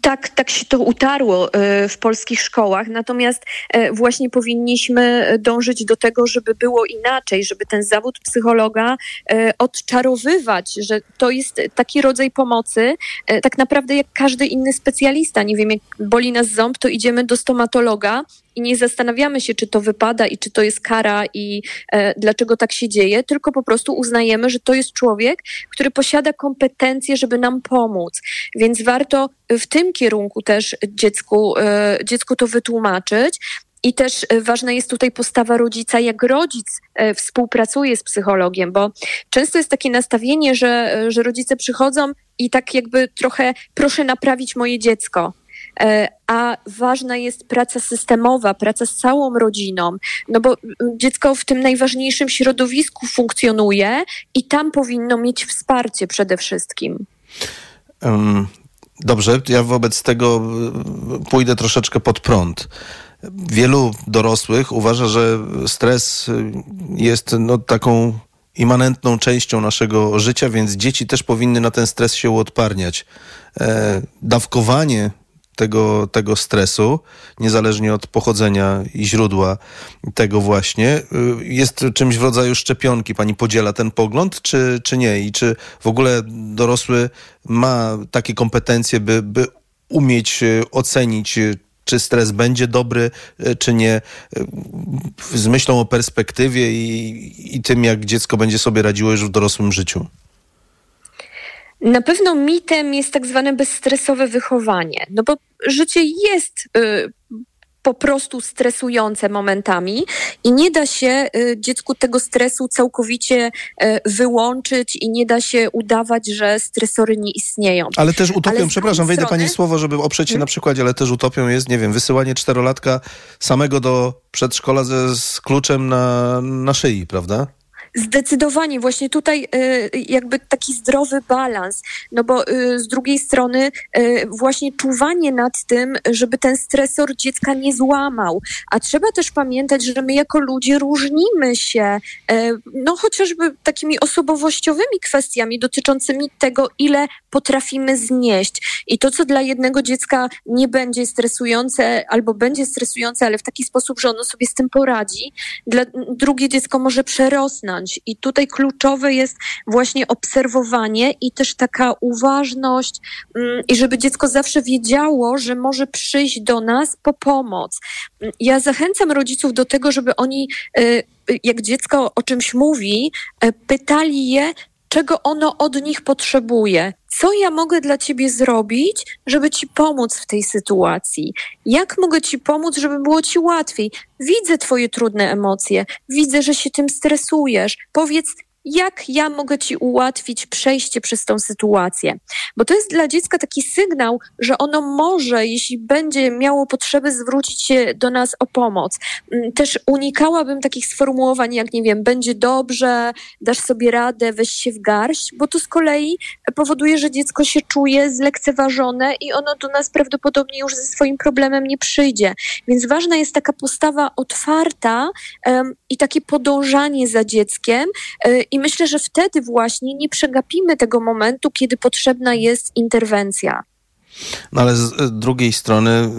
Tak, tak się to utarło e, w polskich szkołach, natomiast e, właśnie powinniśmy dążyć do tego, żeby było inaczej, żeby ten zawód psychologa e, odczarowywać, że to jest taki rodzaj pomocy, tak naprawdę jak każdy inny specjalista. Nie wiem, jak boli nas ząb, to idziemy do stomatologa, i nie zastanawiamy się, czy to wypada i czy to jest kara i e, dlaczego tak się dzieje, tylko po prostu uznajemy, że to jest człowiek, który posiada kompetencje, żeby nam pomóc. Więc warto w tym kierunku też dziecku, e, dziecku to wytłumaczyć. I też e, ważna jest tutaj postawa rodzica, jak rodzic e, współpracuje z psychologiem, bo często jest takie nastawienie, że, że rodzice przychodzą i tak jakby trochę proszę naprawić moje dziecko. E, a ważna jest praca systemowa, praca z całą rodziną, no bo dziecko w tym najważniejszym środowisku funkcjonuje i tam powinno mieć wsparcie przede wszystkim. Um, dobrze, ja wobec tego y, pójdę troszeczkę pod prąd. Wielu dorosłych uważa, że stres y, jest no, taką immanentną częścią naszego życia, więc dzieci też powinny na ten stres się uodparniać. E, dawkowanie tego, tego stresu, niezależnie od pochodzenia i źródła tego właśnie, y, jest czymś w rodzaju szczepionki. Pani podziela ten pogląd, czy, czy nie? I czy w ogóle dorosły ma takie kompetencje, by, by umieć y, ocenić, y, czy stres będzie dobry, czy nie, z myślą o perspektywie i, i tym, jak dziecko będzie sobie radziło już w dorosłym życiu? Na pewno mitem jest tak zwane bezstresowe wychowanie, no bo życie jest y, po prostu stresujące momentami i nie da się y, dziecku tego stresu całkowicie y, wyłączyć i nie da się udawać, że stresory nie istnieją. Ale też utopią, ale przepraszam, wejdę strony... pani słowo, żeby oprzeć się hmm? na przykładzie, ale też utopią jest, nie wiem, wysyłanie czterolatka samego do przedszkola ze, z kluczem na, na szyi, prawda? Zdecydowanie, właśnie tutaj y, jakby taki zdrowy balans, no bo y, z drugiej strony y, właśnie czuwanie nad tym, żeby ten stresor dziecka nie złamał, a trzeba też pamiętać, że my jako ludzie różnimy się, no chociażby takimi osobowościowymi kwestiami dotyczącymi tego, ile potrafimy znieść. I to, co dla jednego dziecka nie będzie stresujące albo będzie stresujące, ale w taki sposób, że ono sobie z tym poradzi, dla drugie dziecko może przerosnąć i tutaj kluczowe jest właśnie obserwowanie i też taka uważność, mm, i żeby dziecko zawsze wiedziało, że może przyjść do nas po pomoc. Ja zachęcam rodziców do tego, żeby oni, y, jak dziecko o czymś mówi, y, pytali je, czego ono od nich potrzebuje. Co ja mogę dla ciebie zrobić, żeby ci pomóc w tej sytuacji? Jak mogę ci pomóc, żeby było ci łatwiej? Widzę twoje trudne emocje, widzę, że się tym stresujesz. Powiedz, jak ja mogę ci ułatwić przejście przez tą sytuację. Bo to jest dla dziecka taki sygnał, że ono może, jeśli będzie miało potrzeby, zwrócić się do nas o pomoc. Mm, też unikałabym takich sformułowań, jak nie wiem, będzie dobrze, dasz sobie radę, weź się w garść, bo to z kolei powoduje, że dziecko się czuje zlekceważone i ono do nas prawdopodobnie już ze swoim problemem nie przyjdzie. Więc ważna jest taka postawa otwarta um, i takie podążanie za dzieckiem. I myślę, że wtedy właśnie nie przegapimy tego momentu, kiedy potrzebna jest interwencja. No ale z drugiej strony,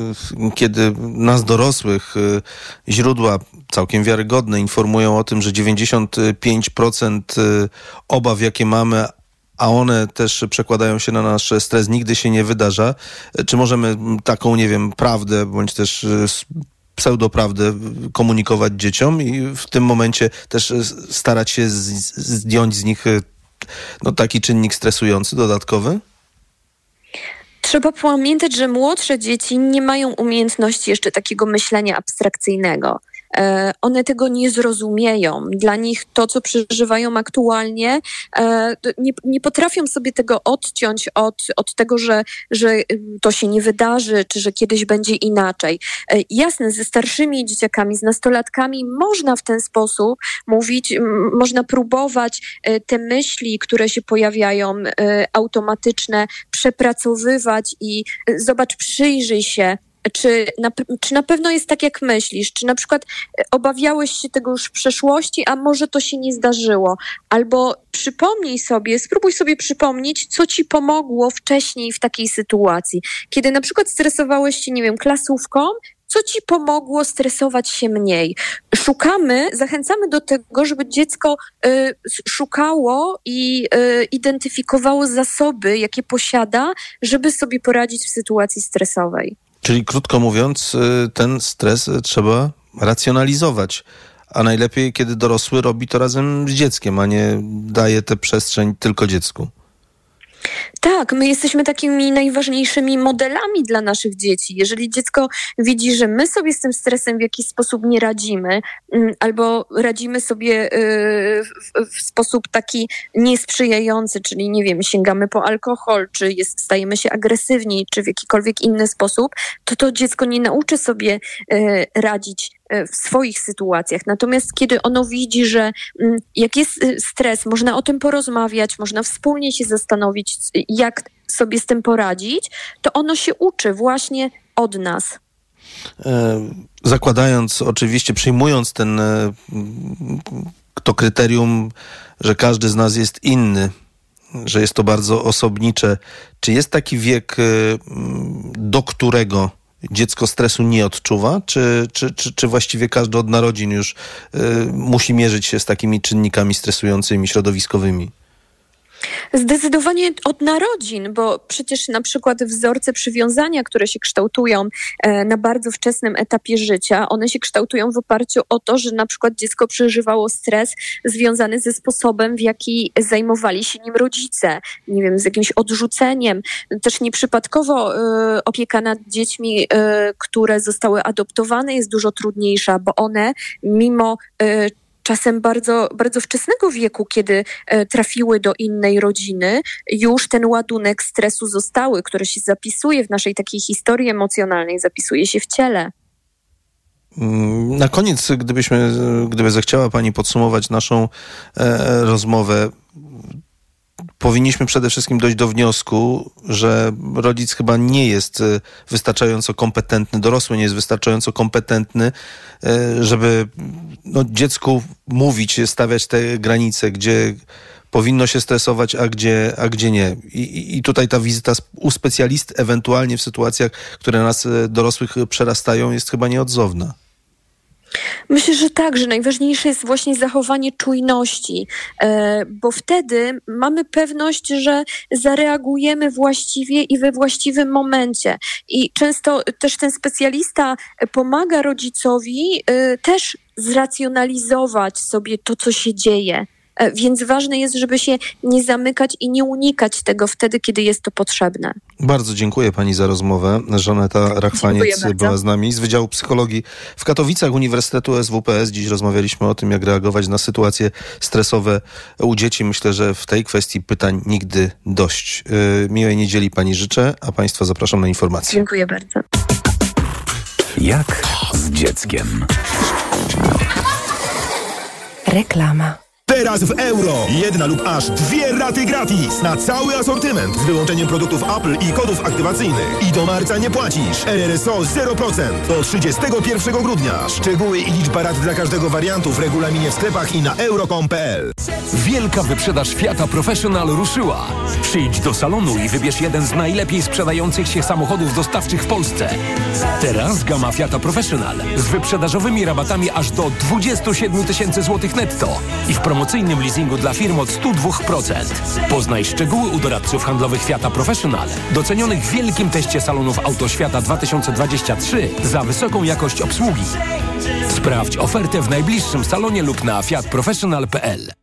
kiedy nas dorosłych y, źródła całkiem wiarygodne informują o tym, że 95% y, obaw, jakie mamy, a one też przekładają się na nasz stres, nigdy się nie wydarza. Czy możemy taką, nie wiem, prawdę, bądź też y, pseudoprawdę komunikować dzieciom i w tym momencie też starać się zdjąć z nich e, no, taki czynnik stresujący dodatkowy? Trzeba pamiętać, że młodsze dzieci nie mają umiejętności jeszcze takiego myślenia abstrakcyjnego. E, one tego nie zrozumieją. Dla nich to, co przeżywają aktualnie, e, nie, nie potrafią sobie tego odciąć od, od tego, że, że to się nie wydarzy, czy że kiedyś będzie inaczej. E, jasne, ze starszymi dzieciakami, z nastolatkami można w ten sposób mówić, można próbować te myśli, które się pojawiają automatyczne, przepracowywać i zobacz, przyjrzyj się, czy na, czy na pewno jest tak, jak myślisz? Czy na przykład obawiałeś się tego już w przeszłości, a może to się nie zdarzyło? Albo przypomnij sobie, spróbuj sobie przypomnieć, co ci pomogło wcześniej w takiej sytuacji. Kiedy na przykład stresowałeś się, nie wiem, klasówką, co ci pomogło stresować się mniej. Szukamy, zachęcamy do tego, żeby dziecko y, szukało i y, identyfikowało zasoby, jakie posiada, żeby sobie poradzić w sytuacji stresowej. Czyli krótko mówiąc, y, ten stres trzeba racjonalizować. A najlepiej, kiedy dorosły robi to razem z dzieckiem, a nie daje tę przestrzeń tylko dziecku. Tak, my jesteśmy takimi najważniejszymi modelami dla naszych dzieci. Jeżeli dziecko widzi, że my sobie z tym stresem w jakiś sposób nie radzimy, mm, albo radzimy sobie y, w sposób taki niesprzyjający, czyli nie wiem, sięgamy po alkohol, czy jest, stajemy się agresywni, czy w jakikolwiek inny sposób, to to dziecko nie nauczy sobie y, radzić w swoich sytuacjach. Natomiast kiedy ono widzi, że mm, jak jest y, stres, można o tym porozmawiać, można wspólnie się zastanowić, jak sobie z tym poradzić, to ono się uczy właśnie od nas. E, zakładając, oczywiście, przyjmując ten e, to kryterium, że każdy z nas jest inny, że jest to bardzo osobnicze, czy jest taki wiek, do którego dziecko stresu nie odczuwa, czy, czy, czy, czy właściwie każdy od narodzin już y, musi mierzyć się z takimi czynnikami stresującymi, środowiskowymi? Zdecydowanie od narodzin, bo przecież na przykład wzorce przywiązania, które się kształtują e, na bardzo wczesnym etapie życia, one się kształtują w oparciu o to, że na przykład dziecko przeżywało stres związany ze sposobem, w jaki zajmowali się nim rodzice, nie wiem, z jakimś odrzuceniem. Też nieprzypadkowo y, opieka nad dziećmi, y, które zostały adoptowane jest dużo trudniejsza, bo one mimo czasem bardzo, bardzo wczesnego wieku, kiedy e, trafiły do innej rodziny, już ten ładunek stresu zostały, który się zapisuje w naszej takiej historii emocjonalnej, zapisuje się w ciele. Mm, na koniec, gdybyśmy, gdyby zechciała Pani podsumować naszą e, rozmowę, powinniśmy przede wszystkim dojść do wniosku, że rodzic chyba nie jest e, wystarczająco kompetentny, dorosły nie jest wystarczająco kompetentny, e, żeby no, dziecku mówić, stawiać te granice, gdzie powinno się stresować, a gdzie, a gdzie nie. I, I tutaj ta wizyta u specjalisty, ewentualnie w sytuacjach, które nas e, dorosłych przerastają, jest chyba nieodzowna. Myślę, że tak, że najważniejsze jest właśnie zachowanie czujności, e, bo wtedy mamy pewność, że zareagujemy właściwie i we właściwym momencie. I często też ten specjalista pomaga rodzicowi e, też zracjonalizować sobie to, co się dzieje. E, więc ważne jest, żeby się nie zamykać i nie unikać tego wtedy, kiedy jest to potrzebne. Bardzo dziękuję pani za rozmowę. Żaneta Rachwaniec była z nami z Wydziału Psychologii w Katowicach Uniwersytetu SWPS. Dziś rozmawialiśmy o tym, jak reagować na sytuacje stresowe u dzieci. Myślę, że w tej kwestii pytań nigdy dość. E, miłej niedzieli pani życzę, a państwa zapraszam na informacje. Dziękuję bardzo. Jak z dzieckiem? Reklama. Teraz w euro. Jedna lub aż dwie raty gratis na cały asortyment z wyłączeniem produktów Apple i kodów aktywacyjnych. I do marca nie płacisz. RRSO 0% do 31 grudnia. Szczegóły i liczba rat dla każdego wariantu w regulaminie w sklepach i na euro.com.pl. Wielka wyprzedaż Fiata Professional ruszyła. Przyjdź do salonu i wybierz jeden z najlepiej sprzedających się samochodów dostawczych w Polsce. Teraz gama Fiata Professional z wyprzedażowymi rabatami aż do 27 tysięcy złotych netto i w promocyjnym leasingu dla firm od 102%. Poznaj szczegóły u doradców handlowych Fiata Professional, docenionych w wielkim teście salonów Autoświata 2023 za wysoką jakość obsługi. Sprawdź ofertę w najbliższym salonie lub na fiatprofessional.pl.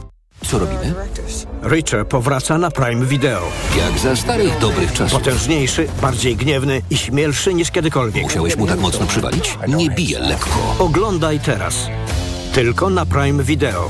Co robimy? Richer powraca na Prime Video. Jak za starych dobrych czasów. Potężniejszy, bardziej gniewny i śmielszy niż kiedykolwiek. Musiałeś mu tak mocno przywalić? Nie bije lekko. Oglądaj teraz. Tylko na Prime Video.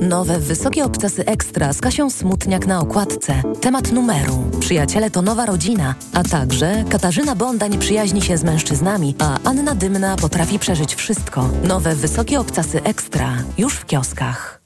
Nowe wysokie obcasy ekstra z Kasią Smutniak na okładce. Temat numeru. Przyjaciele to nowa rodzina. A także Katarzyna Bondań przyjaźni się z mężczyznami, a Anna Dymna potrafi przeżyć wszystko. Nowe wysokie obcasy ekstra. Już w kioskach.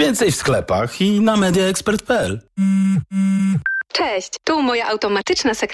Więcej w sklepach i na mediaexpert.pl. Cześć, tu moja automatyczna sekretarka.